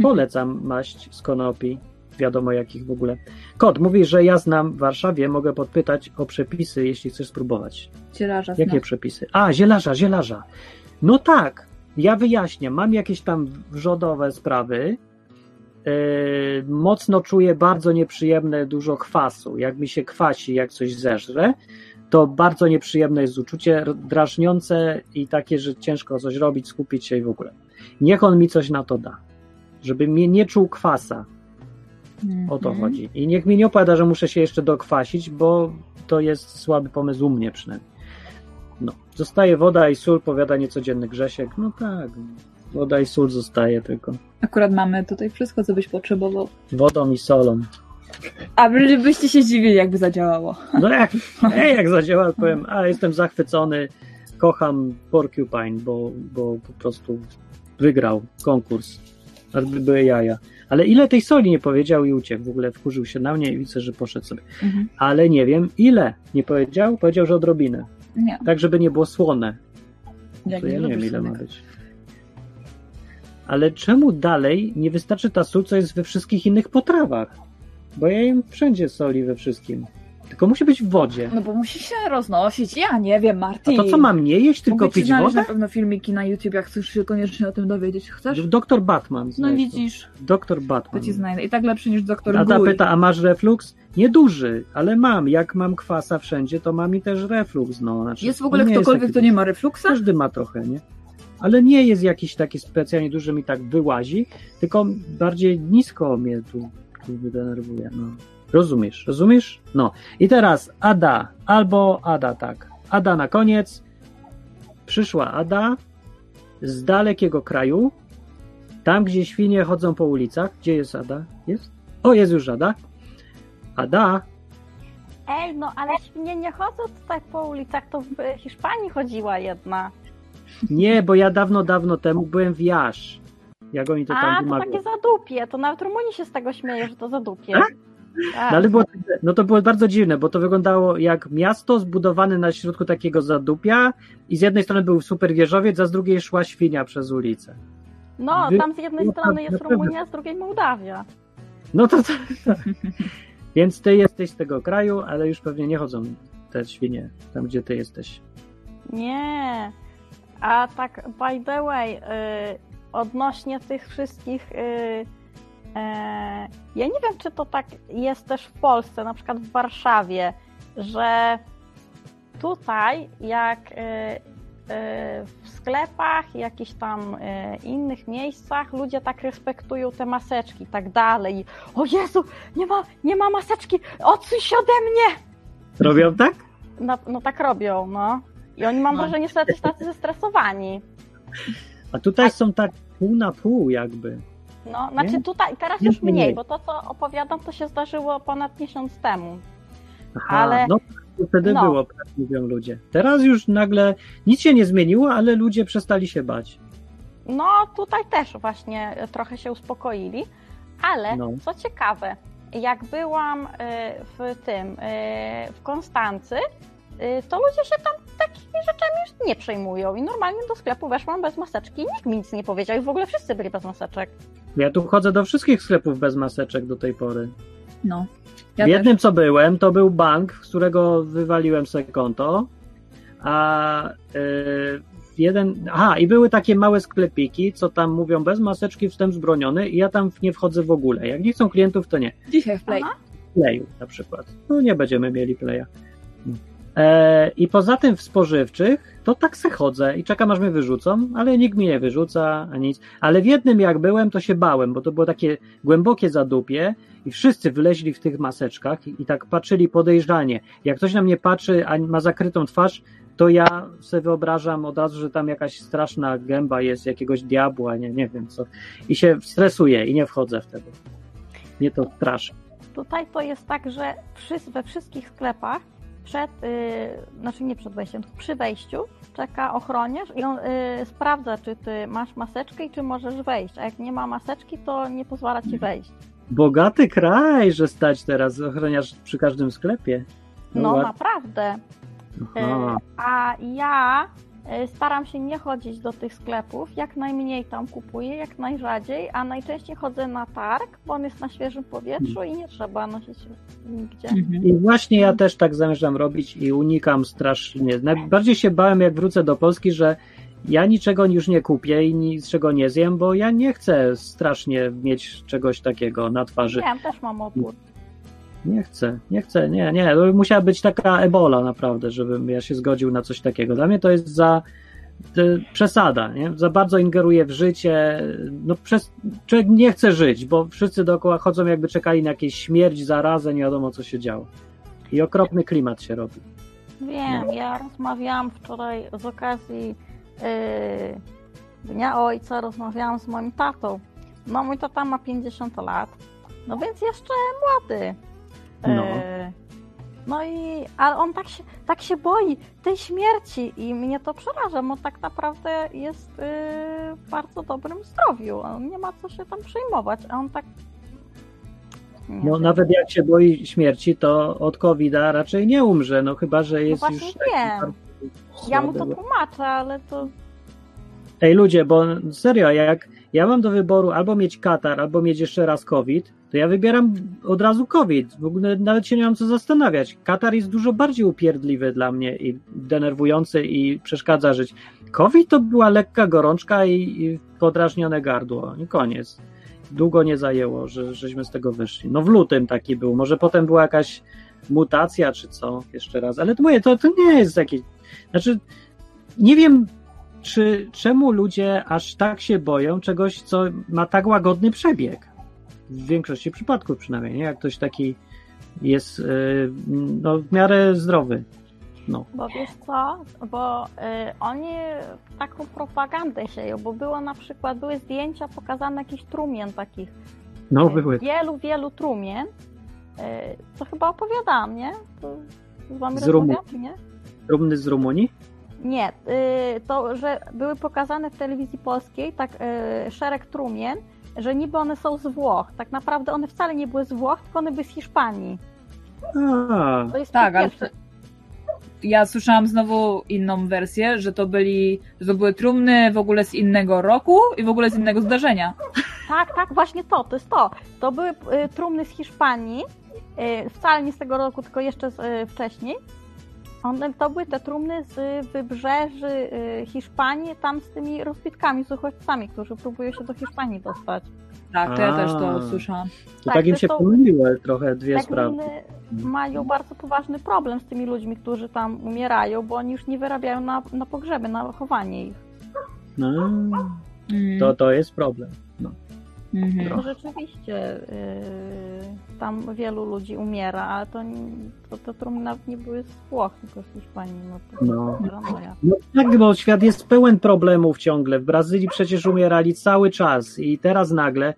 Polecam maść z konopi, wiadomo jakich w ogóle. Kot mówi, że ja znam w Warszawie, mogę podpytać o przepisy, jeśli chcesz spróbować.
Zielarza
Jakie
zna.
przepisy? A, zielarza, zielarza. No tak, ja wyjaśnię. Mam jakieś tam wrzodowe sprawy. Yy, mocno czuję bardzo nieprzyjemne dużo kwasu. Jak mi się kwasi, jak coś zeżre, to bardzo nieprzyjemne jest uczucie, drażniące i takie, że ciężko coś robić, skupić się i w ogóle. Niech on mi coś na to da. Żeby mnie nie czuł kwasa. O to
Mhm.
chodzi. I niech mi nie opowiada, że muszę się jeszcze dokwasić, bo to jest słaby pomysł u mnie przynajmniej. No. Zostaje woda i sól, powiada niecodzienny Grzesiek. No tak. Woda i sól zostaje tylko.
Akurat mamy tutaj wszystko, co byś potrzebował.
Wodą i solą.
A by- byście się zdziwili, jakby zadziałało.
No jak, ej, jak zadziała, powiem, a jestem zachwycony, kocham Porcupine, bo, bo po prostu wygrał konkurs. Aż by były jaja. Ale ile tej soli nie powiedział i uciekł. W ogóle wkurzył się na mnie i widzę, że poszedł sobie.
Mhm.
Ale nie wiem ile. Nie powiedział? Powiedział, że odrobinę.
Nie.
Tak, żeby nie było słone.
Jak
To ja nie wiem, ile ma być. Ale czemu dalej nie wystarczy ta sól, co jest we wszystkich innych potrawach? Bo ja jem wszędzie soli we wszystkim. Tylko musi być w wodzie.
No bo musi się roznosić. Ja nie wiem,
A
Martin.
to co mam nie jeść, tylko
Mogę ci
pić
znaleźć
wodę?
na pewno filmiki na YouTube, jak chcesz się koniecznie o tym dowiedzieć. Chcesz?
Doktor Batman.
No
znajdź to.
widzisz,
Doktor
to
Batman.
ci znajdę. I tak lepszy niż doktor
A ta
Gul.
pyta, a masz reflux? Nieduży, ale mam. Jak mam kwasa wszędzie, to mam i też reflux. No, znaczy,
Jest w ogóle ktokolwiek, kto nie ma refluksa?
Każdy ma trochę, nie? Ale nie jest jakiś taki specjalnie duży, mi tak wyłazi, tylko bardziej nisko mnie tu, tu denerwuje. No. Rozumiesz, rozumiesz? No. I teraz Ada, albo Ada, tak. Ada na koniec. Przyszła Ada z dalekiego kraju, tam gdzie świnie chodzą po ulicach. Gdzie jest Ada? Jest? O, jest już Ada. Ada,
Ej, no ale świnie nie chodzą tutaj po ulicach, to w Hiszpanii chodziła jedna.
nie, bo ja dawno, dawno temu byłem w Jasz. Jak oni to
A,
tam
to
wymawiają.
takie zadupie, to nawet Rumuni się z tego śmieje, że to zadupie.
Tak?
Tak.
No ale było, no to było bardzo dziwne, bo to wyglądało jak miasto zbudowane na środku takiego zadupia i z jednej strony był super wieżowiec, a z drugiej szła świnia przez ulicę.
No, tam z jednej
no,
strony jest. Rumunia, z drugiej Mołdawia.
No to, to. Więc ty jesteś z tego kraju, ale już pewnie nie chodzą te świnie tam, gdzie ty jesteś.
Nie. A tak, by the way, y, odnośnie tych wszystkich. Y, e, ja nie wiem, czy to tak jest też w Polsce, na przykład w Warszawie, że tutaj, jak y, y, w sklepach, jakichś tam innych miejscach, ludzie tak respektują te maseczki i tak dalej. O Jezu, nie ma, nie ma maseczki, odsuń się ode mnie!
Robią tak?
No, no tak robią, no. I oni mam
No.
wrażenie, że tacy tacy zestresowani.
A tutaj są tak pół na pół jakby.
No, znaczy
Nie?
tutaj, teraz już
nie,
mniej,
nie.
bo to, co opowiadam, to się zdarzyło ponad miesiąc temu.
Aha,
Ale-
no to wtedy
no.
było, tak mówią ludzie. Teraz już nagle nic się nie zmieniło, ale ludzie przestali się bać.
No, tutaj też właśnie trochę się uspokoili, ale
No.
co ciekawe, jak byłam y, w tym, y, w Konstancy, to ludzie się tam takimi rzeczami już nie przejmują i normalnie do sklepu weszłam bez maseczki i nikt mi nic nie powiedział i w ogóle wszyscy byli bez maseczek.
Ja tu chodzę do wszystkich sklepów bez maseczek do tej pory.
No. Ja
w
też.
jednym, co byłem, to był bank, z którego wywaliłem sobie konto, a yy, jeden, aha, i były takie małe sklepiki, co tam mówią bez maseczki wstęp zbroniony i ja tam nie wchodzę w ogóle. Jak nie chcą klientów, to nie.
Dzisiaj w Play.
Aha.
Playu na przykład. No nie będziemy mieli playa. E, I poza tym w spożywczych to tak se chodzę i czekam aż mnie wyrzucą, ale nikt mnie nie wyrzuca, ani nic. Ale w jednym jak byłem, to się bałem, bo to było takie głębokie zadupie i wszyscy wyleźli w tych maseczkach i, i tak patrzyli podejrzanie. Jak ktoś na mnie patrzy, a ma zakrytą twarz, to ja sobie wyobrażam od razu, że tam jakaś straszna gęba jest jakiegoś diabła, nie, nie wiem co. I się stresuję i nie wchodzę wtedy. Mnie to straszy.
Tutaj to jest tak, że we wszystkich sklepach przed, y, znaczy nie przed wejściem, tylko przy wejściu czeka ochroniarz i on y, sprawdza, czy ty masz maseczkę i czy możesz wejść. A jak nie ma maseczki, to nie pozwala ci wejść.
Bogaty kraj, że stać teraz ochroniarz przy każdym sklepie.
No
ład-
naprawdę. Y, A ja staram się nie chodzić do tych sklepów, jak najmniej tam kupuję, jak najrzadziej, a najczęściej chodzę na targ, bo on jest na świeżym powietrzu i nie trzeba nosić nigdzie.
Mhm.
I właśnie ja też tak zamierzam robić i unikam strasznie. Najbardziej się bałem, jak wrócę do Polski, że ja niczego już nie kupię i niczego nie zjem, bo ja nie chcę strasznie mieć czegoś takiego na twarzy.
Nie, też mam opór.
Nie chcę, nie chcę, nie, nie. Musiała być taka ebola naprawdę, żebym ja się zgodził na coś takiego. Dla mnie to jest za e, przesada, nie? Za bardzo ingeruje w życie. No, przez, człowiek nie chce żyć, bo wszyscy dookoła chodzą jakby czekali na jakieś śmierć, zarazę, nie wiadomo co się działo. I okropny klimat się robi.
Wiem, ja rozmawiałam wczoraj z okazji yy, Dnia Ojca, rozmawiałam z moim tatą. No mój tata ma 50 lat, no więc jeszcze młody.
No.
Yy, no i, ale on tak się, tak się boi tej śmierci i mnie to przeraża, bo tak naprawdę jest yy, w bardzo dobrym zdrowiu. On nie ma co się tam przejmować, a on tak... Nie
No
wiem.
nawet jak się boi śmierci, to od covid raczej nie umrze, no chyba, że jest
No właśnie
już...
wiem. Ja mu to
słaby.
tłumaczę, ale to
Ej ludzie, bo serio, jak ja mam do wyboru albo mieć katar, albo mieć jeszcze raz COVID, to ja wybieram od razu COVID. W ogóle nawet się nie mam co zastanawiać. Katar jest dużo bardziej upierdliwy dla mnie i denerwujący i przeszkadza żyć. COVID to była lekka gorączka i, i podrażnione gardło. I koniec. Długo nie zajęło, że, żeśmy z tego wyszli. No w lutym taki był. Może potem była jakaś mutacja czy co, jeszcze raz. Ale to mówię, to, to nie jest jakieś... Znaczy, nie wiem, czy czemu ludzie aż tak się boją czegoś, co ma tak łagodny przebieg? W większości przypadków przynajmniej, nie? Jak ktoś taki jest yy, no, w miarę zdrowy. No.
Bo wiesz co, bo y, oni taką propagandę sieją, bo było na przykład, były zdjęcia pokazane jakichś trumien takich.
No,
Y,
były.
Wielu, wielu trumien. Y, to chyba opowiadałam, nie? To z wami
Z Rumu-
rozmawiałam, czy nie?
Trumny z Rumunii?
Nie, y, to, że były pokazane w telewizji polskiej tak y, szereg trumien, że niby one są z Włoch. Tak naprawdę one wcale nie były z Włoch, tylko one były z Hiszpanii.
A,
To jest
Tak, ale ja słyszałam znowu inną wersję, że to byli, że to były trumny w ogóle z innego roku i w ogóle z innego zdarzenia.
Tak, tak, właśnie to, to jest to. To były y, trumny z Hiszpanii, wcale nie z tego roku, tylko jeszcze z, wcześniej. One, to były te trumny z wybrzeży y, Hiszpanii, tam z tymi rozbitkami, z uchodźcami, którzy próbują się do Hiszpanii dostać.
Tak, to ja też to słyszałam.
to
Tak,
tak im
to
się
są-
pomyliły trochę dwie
Tak
sprawy.
mają bardzo poważny problem z tymi ludźmi, którzy tam umierają, bo oni już nie wyrabiają na, na pogrzeby, na chowanie ich.
No,
Mm.
to, to jest problem.
Mhm.
No rzeczywiście yy, tam wielu ludzi umiera, ale to, to, to trumny nawet nie były z Włoch, tylko z Hiszpanii. No to
No. No tak, bo świat jest pełen problemów ciągle. W Brazylii przecież umierali cały czas i teraz nagle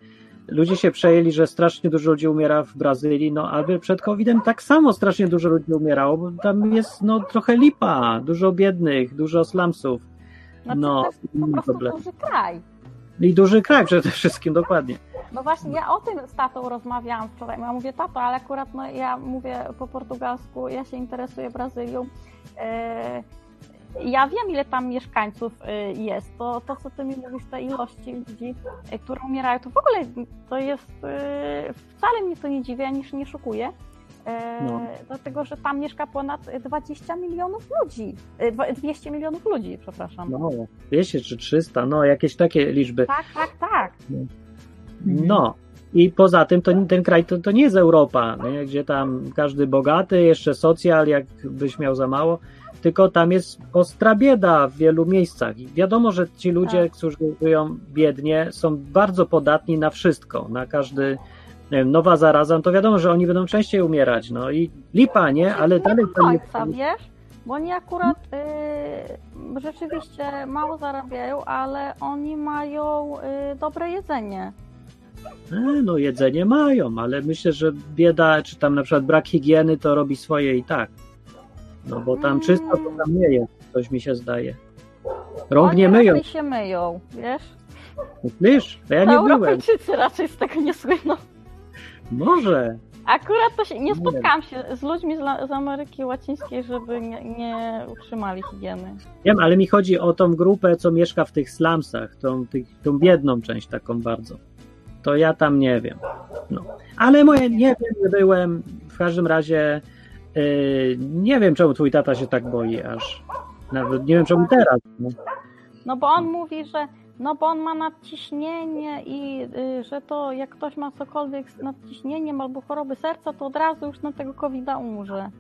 ludzie się przejęli, że strasznie dużo ludzi umiera w Brazylii, no ale przed COVID-em tak samo strasznie dużo ludzi umierało, bo tam jest no trochę lipa, dużo biednych, dużo slumsów.
Znaczy,
No,
to jest po prostu
problem.
duży kraj.
I duży kraj przede wszystkim, dokładnie.
No właśnie, ja o tym z tatą rozmawiałam wczoraj. Ja mówię, tato, ale akurat no, ja mówię po portugalsku, ja się interesuję Brazylią. E, ja wiem, ile tam mieszkańców e, jest. To, to, co ty mi mówisz, te ilości ludzi, e, które umierają, to w ogóle to jest. Wcale mnie to nie dziwi, ani nie szokuje. E,
No.
Dlatego, że tam mieszka ponad 20 milionów ludzi. E, dwa- 200 milionów ludzi, przepraszam.
No, 200 czy 300, no jakieś takie liczby.
Tak, tak, tak.
No. I poza tym to, ten kraj to, to nie jest Europa, nie? gdzie tam każdy bogaty, jeszcze socjal, jakbyś miał za mało, tylko tam jest ostra bieda w wielu miejscach. I wiadomo, że ci ludzie,
Tak.
którzy żyją biednie, są bardzo podatni na wszystko, na każdy wiem, nowa zaraza, no to wiadomo, że oni będą częściej umierać. No i lipa, nie? Ale
nie
dalej nie
końca, wiesz? Bo oni akurat y, rzeczywiście mało zarabiają, ale oni mają y, dobre jedzenie.
E, No jedzenie mają, ale myślę, że bieda, czy tam na przykład brak higieny, to robi swoje i tak. No bo tam
Mm.
czysto to tam nie jest, coś mi się zdaje. Rąk
Oni
nie myją.
raczej się myją, wiesz?
Wiesz, to ja nie byłem.
Europejczycy raczej z tego nie słyną.
Może.
Akurat to się, nie spotkałam się z ludźmi z, z Ameryki Łacińskiej, żeby nie, nie utrzymali higieny.
Wiem, ale mi chodzi o tą grupę, co mieszka w tych slumsach, tą, tych, tą biedną część taką bardzo. To ja tam nie wiem. No. Ale moje, nie wiem, nie byłem. W każdym razie yy, nie wiem, czemu twój tata się tak boi aż. Nawet nie wiem, czemu teraz. No.
No bo on mówi, że no bo on ma nadciśnienie i y, że to jak ktoś ma cokolwiek z nadciśnieniem albo choroby serca, to od razu już na tego covid umrze.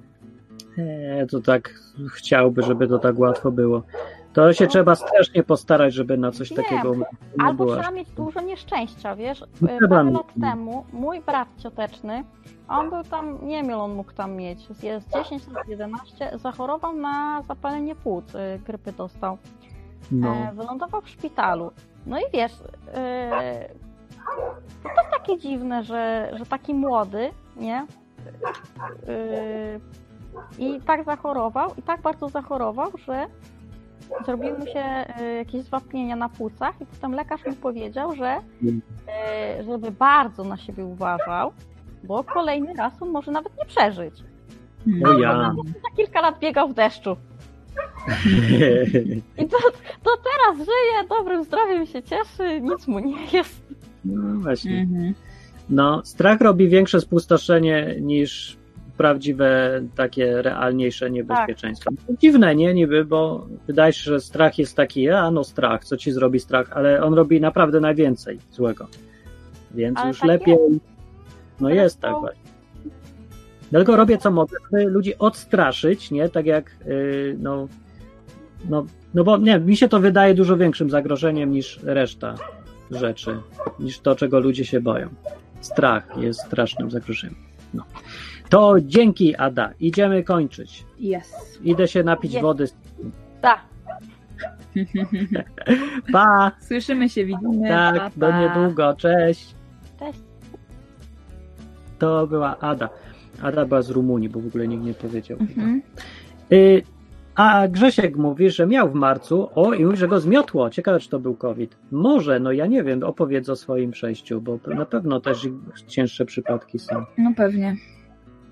E, to tak chciałby, żeby to tak łatwo było. To się trzeba strasznie postarać, żeby na coś
Wiem,
takiego nie
Albo
było.
trzeba mieć dużo nieszczęścia, wiesz?
No trzeba
Parę lat
no.
temu mój brat cioteczny, on był tam, nie wiem ile on mógł tam mieć, z jest 10 lat, 11, zachorował na zapalenie płuc, y, grypy dostał.
No.
E, wylądował w szpitalu. No i wiesz, e, to jest takie dziwne, że, że taki młody, nie? E, I tak zachorował, i tak bardzo zachorował, że zrobiły mu się jakieś zwapnienia na płucach i potem lekarz mu powiedział, że żeby bardzo na siebie uważał, bo kolejny raz on może nawet nie przeżyć.
O ja.
Za kilka lat biegał w deszczu. I to, to teraz żyje, dobrym zdrowiem się cieszy, nic mu nie jest.
No właśnie.
Mhm.
No, strach robi większe spustoszenie niż prawdziwe, takie realniejsze niebezpieczeństwo. Dziwne, nie? Niby, bo wydaje się, że strach jest taki, a no strach, co ci zrobi strach, ale on robi naprawdę najwięcej złego. Więc
Ale
już
tak
lepiej. No
Zresztą-
jest tak właśnie. Dlatego robię co mogę, żeby ludzi odstraszyć, nie? Tak jak, yy, no, no, no bo nie, mi się to wydaje dużo większym zagrożeniem niż reszta rzeczy, niż to, czego ludzie się boją. Strach jest strasznym zagrożeniem. No. To dzięki, Ada. Idziemy kończyć.
Yes.
Idę się napić
Jest.
wody.
Tak.
Pa!
Słyszymy się, widzimy.
Tak,
pa,
do
pa.
niedługo. Cześć.
Cześć.
To była Ada. Ada była z Rumunii, bo w ogóle nikt nie powiedział.
Mhm.
Y, a Grzesiek mówi, że miał w marcu, o i mówi, że go zmiotło. Ciekawe, czy to był COVID. Może, no ja nie wiem, opowiedz o swoim przejściu, bo na pewno też cięższe przypadki są.
No pewnie.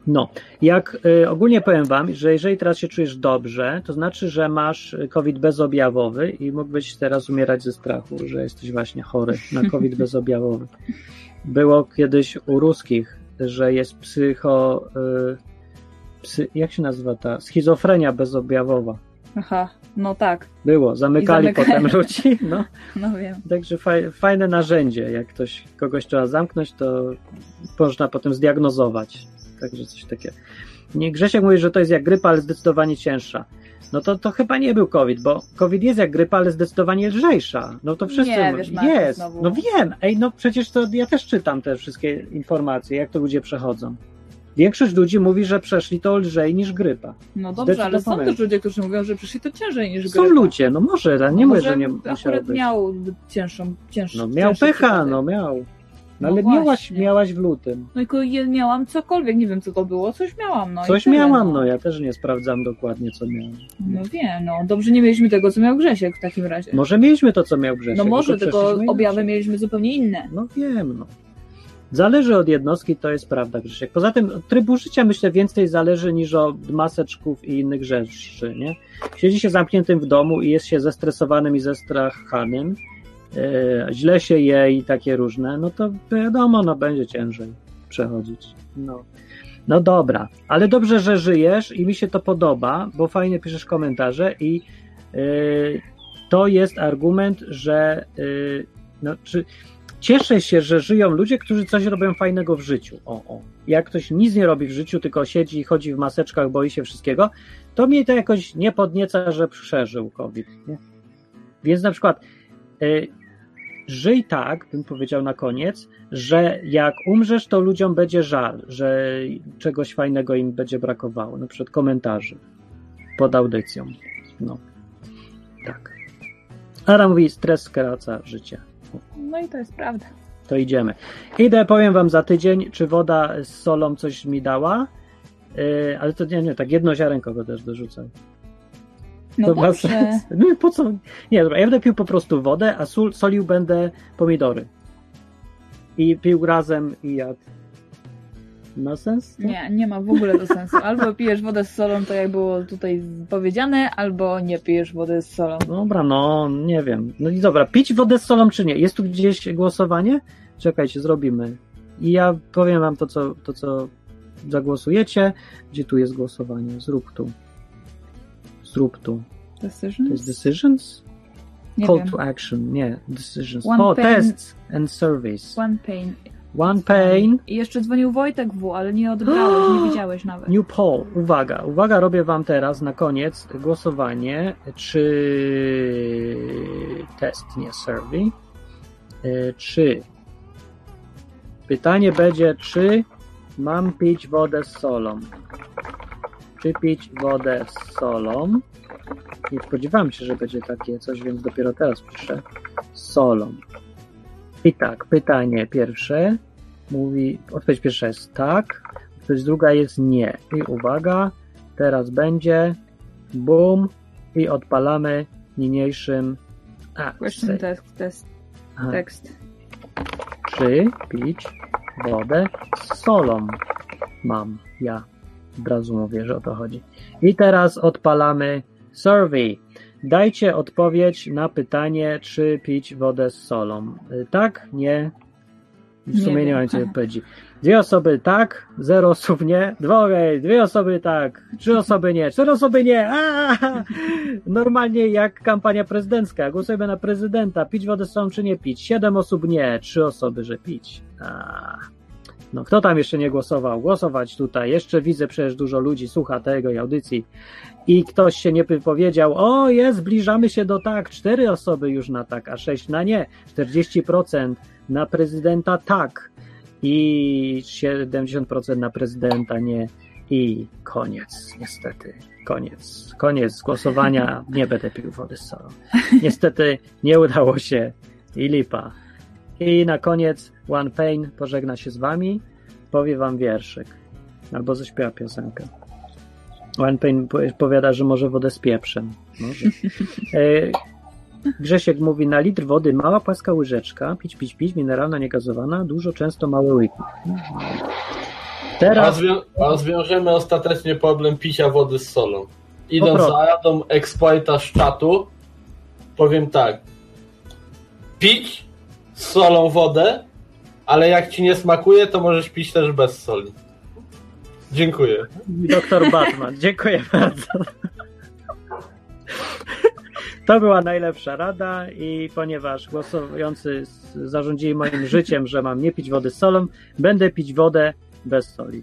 No, jak y, ogólnie powiem wam, że jeżeli teraz się czujesz dobrze, to znaczy, że masz COVID bezobjawowy i mógłbyś teraz umierać ze strachu, że jesteś właśnie chory na COVID bezobjawowy. Było kiedyś u ruskich, że jest psycho. Y, psy, jak się nazywa ta? Schizofrenia bezobjawowa.
Aha, no tak,
Było, zamykali potem ludzi. No.
no wiem.
Także faj, fajne narzędzie. Jak ktoś, kogoś trzeba zamknąć, to można potem zdiagnozować. Także coś takiego. Nie, Grzesiek mówi, że to jest jak grypa, ale zdecydowanie cięższa. No to, to chyba nie był COVID, bo COVID jest jak grypa, ale zdecydowanie lżejsza. No to wszyscy
Nie, wiesz,
jest.
znowu.
No wiem. Ej, no przecież to ja też czytam te wszystkie informacje, jak to ludzie przechodzą. Większość ludzi mówi, że przeszli to lżej niż grypa.
No dobrze, ale są też ludzie, którzy mówią, że przyszli to ciężej niż
Są
grypa.
ludzie, no może, ale nie
Może
mówię, że nie
akurat
być.
miał cięższą, cięższą
No miał
cięższy
pecha, no miał. No,
No
ale miałaś,
właśnie.
miałaś w lutym.
No i ko- je- miałam cokolwiek, nie wiem co to było, coś miałam, no
Coś miałam,
no.
no ja też nie sprawdzam dokładnie, co miałam.
No wiem, no dobrze nie mieliśmy tego, co miał Grzesiek w takim razie.
Może mieliśmy to, co miał Grzesiek.
no może,
tylko
tylko objawy mieliśmy zupełnie inne.
No wiem, no. Zależy od jednostki, to jest prawda, Grzesiek. Poza tym od trybu życia myślę więcej zależy niż od maseczków i innych rzeczy, nie? Siedzi się zamkniętym w domu i jest się zestresowanym i zestrachanym, źle się je i takie różne, no to wiadomo, no będzie ciężej przechodzić. No. No dobra, ale dobrze, że żyjesz i mi się to podoba, bo fajnie piszesz komentarze i yy, to jest argument, że yy, no, czy, cieszę się, że żyją ludzie, którzy coś robią fajnego w życiu. O, o. Jak ktoś nic nie robi w życiu, tylko siedzi i chodzi w maseczkach, boi się wszystkiego, to mnie to jakoś nie podnieca, że przeżył COVID. Nie? Więc na przykład żyj tak, bym powiedział na koniec, że jak umrzesz, to ludziom będzie żal, że czegoś fajnego im będzie brakowało, na przykład komentarzy pod audycją. No, tak. Ara mówi, stres skraca życie.
No i to jest prawda.
To idziemy. Idę, powiem wam za tydzień, czy woda z solą coś mi dała. Yy, ale to nie, nie, tak jedno ziarenko go też dorzucał.
No
to ma
dobrze.
sens. No i po co? Nie, dobra, ja będę pił po prostu wodę, a sól, solił będę pomidory. I pił razem i jadł. Ma sens? to?
Nie, nie ma w ogóle to sensu. Albo pijesz wodę z solą, tak jak było tutaj powiedziane, albo nie pijesz wody z solą.
Dobra, no nie wiem. No i dobra, pić wodę z solą czy nie? Jest tu gdzieś głosowanie? Czekajcie, zrobimy. I ja powiem wam to, co, to, co zagłosujecie. Gdzie tu jest głosowanie? Zrób tu. Zrób tu. To jest
Decisions?
decisions?
Nie
Call
wiem.
to action. Nie, decisions.
One
o,
pen-
tests and surveys.
One pain.
One pain.
I jeszcze dzwonił Wojtek W, ale nie odebrałeś, nie widziałeś nawet.
New poll. Uwaga, uwaga, robię wam teraz na koniec głosowanie, czy test, nie survey, czy pytanie będzie, czy mam pić wodę z solą? Czy pić wodę z solą? Nie spodziewałem się, że będzie takie coś, więc dopiero teraz piszę. Z solą. I tak, pytanie pierwsze mówi, odpowiedź pierwsza jest tak, odpowiedź druga jest nie. I uwaga, teraz będzie bum i odpalamy niniejszym a,
Question test, test,
Aha.
tekst.
czy pić wodę z solą mam ja. Od razu mówię, że o to chodzi. I teraz odpalamy survey. Dajcie odpowiedź na pytanie, czy pić wodę z solą. Y, Tak? Nie? W
Nie
sumie nie,
wiem.
mam odpowiedzi. Dwie osoby tak, zero osób nie, dwie, dwie osoby tak, trzy osoby nie, cztery osoby nie. Aaaa! Normalnie jak kampania prezydencka. Głosujemy na prezydenta. Pić wodę z solą czy nie pić? Siedem osób nie, trzy osoby, że pić. No kto tam jeszcze nie głosował? Głosować tutaj. Jeszcze widzę przecież dużo ludzi słucha tego i audycji. I ktoś się nie wypowiedział. O, jest, zbliżamy się do tak. Cztery osoby już na tak, a sześć na nie. 40% na prezydenta tak. I 70% na prezydenta nie. I koniec, niestety. Koniec. Koniec głosowania. Nie będę pił wody z solą. Niestety nie udało się. I lipa. I na koniec One Pain pożegna się z wami, powie wam wierszyk. Albo zaśpiewa piosenkę. One Pain po- powiada, że może wodę z pieprzem. Może. E, Grzesiek mówi, na litr wody mała płaska łyżeczka, pić, pić, pić, mineralna, niegazowana, dużo, często małe łyki.
A,
Teraz
zwią- a zwiążemy ostatecznie problem picia wody z solą. Idąc
Poproszę.
za radą exploita z czatu, powiem tak. Pić solą wodę, ale jak ci nie smakuje, to możesz pić też bez soli. Dziękuję.
Doktor Batman. Dziękuję bardzo. To była najlepsza rada i ponieważ głosujący zarządzili moim życiem, że mam nie pić wody z solą, będę pić wodę bez soli.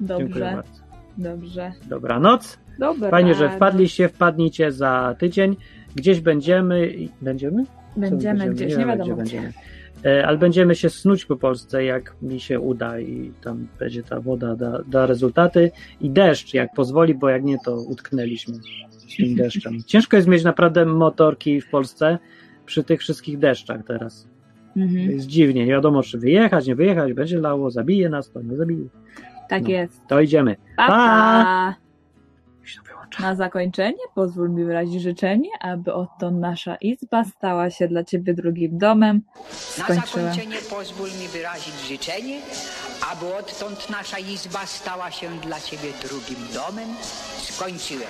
Dziękuję
Dobrze,
bardzo.
dobrze.
Dobranoc.
Dobra.
Fajnie, że wpadliście, wpadnijcie za tydzień. Gdzieś będziemy. i- Będziemy?
Będziemy gdzieś, nie wiadomo
gdzie
gdzie.
będziemy. E, Ale będziemy się snuć po Polsce, jak mi się uda i tam będzie ta woda da, da rezultaty. I deszcz, jak pozwoli, bo jak nie, to utknęliśmy z tym deszczem. Ciężko jest mieć naprawdę motorki w Polsce przy tych wszystkich deszczach teraz.
Mhm.
Jest dziwnie, nie wiadomo czy wyjechać, nie wyjechać, będzie lało, zabije nas to, nie zabije.
Tak
No.
jest.
To idziemy.
Pa,
Pa!
pa. Na zakończenie pozwól mi wyrazić życzenie, aby oto nasza izba stała się dla Ciebie drugim domem.
Na
Skończyłem.
zakończenie pozwól mi wyrazić życzenie, aby odtąd nasza izba stała się dla Ciebie drugim domem. Skończyłem.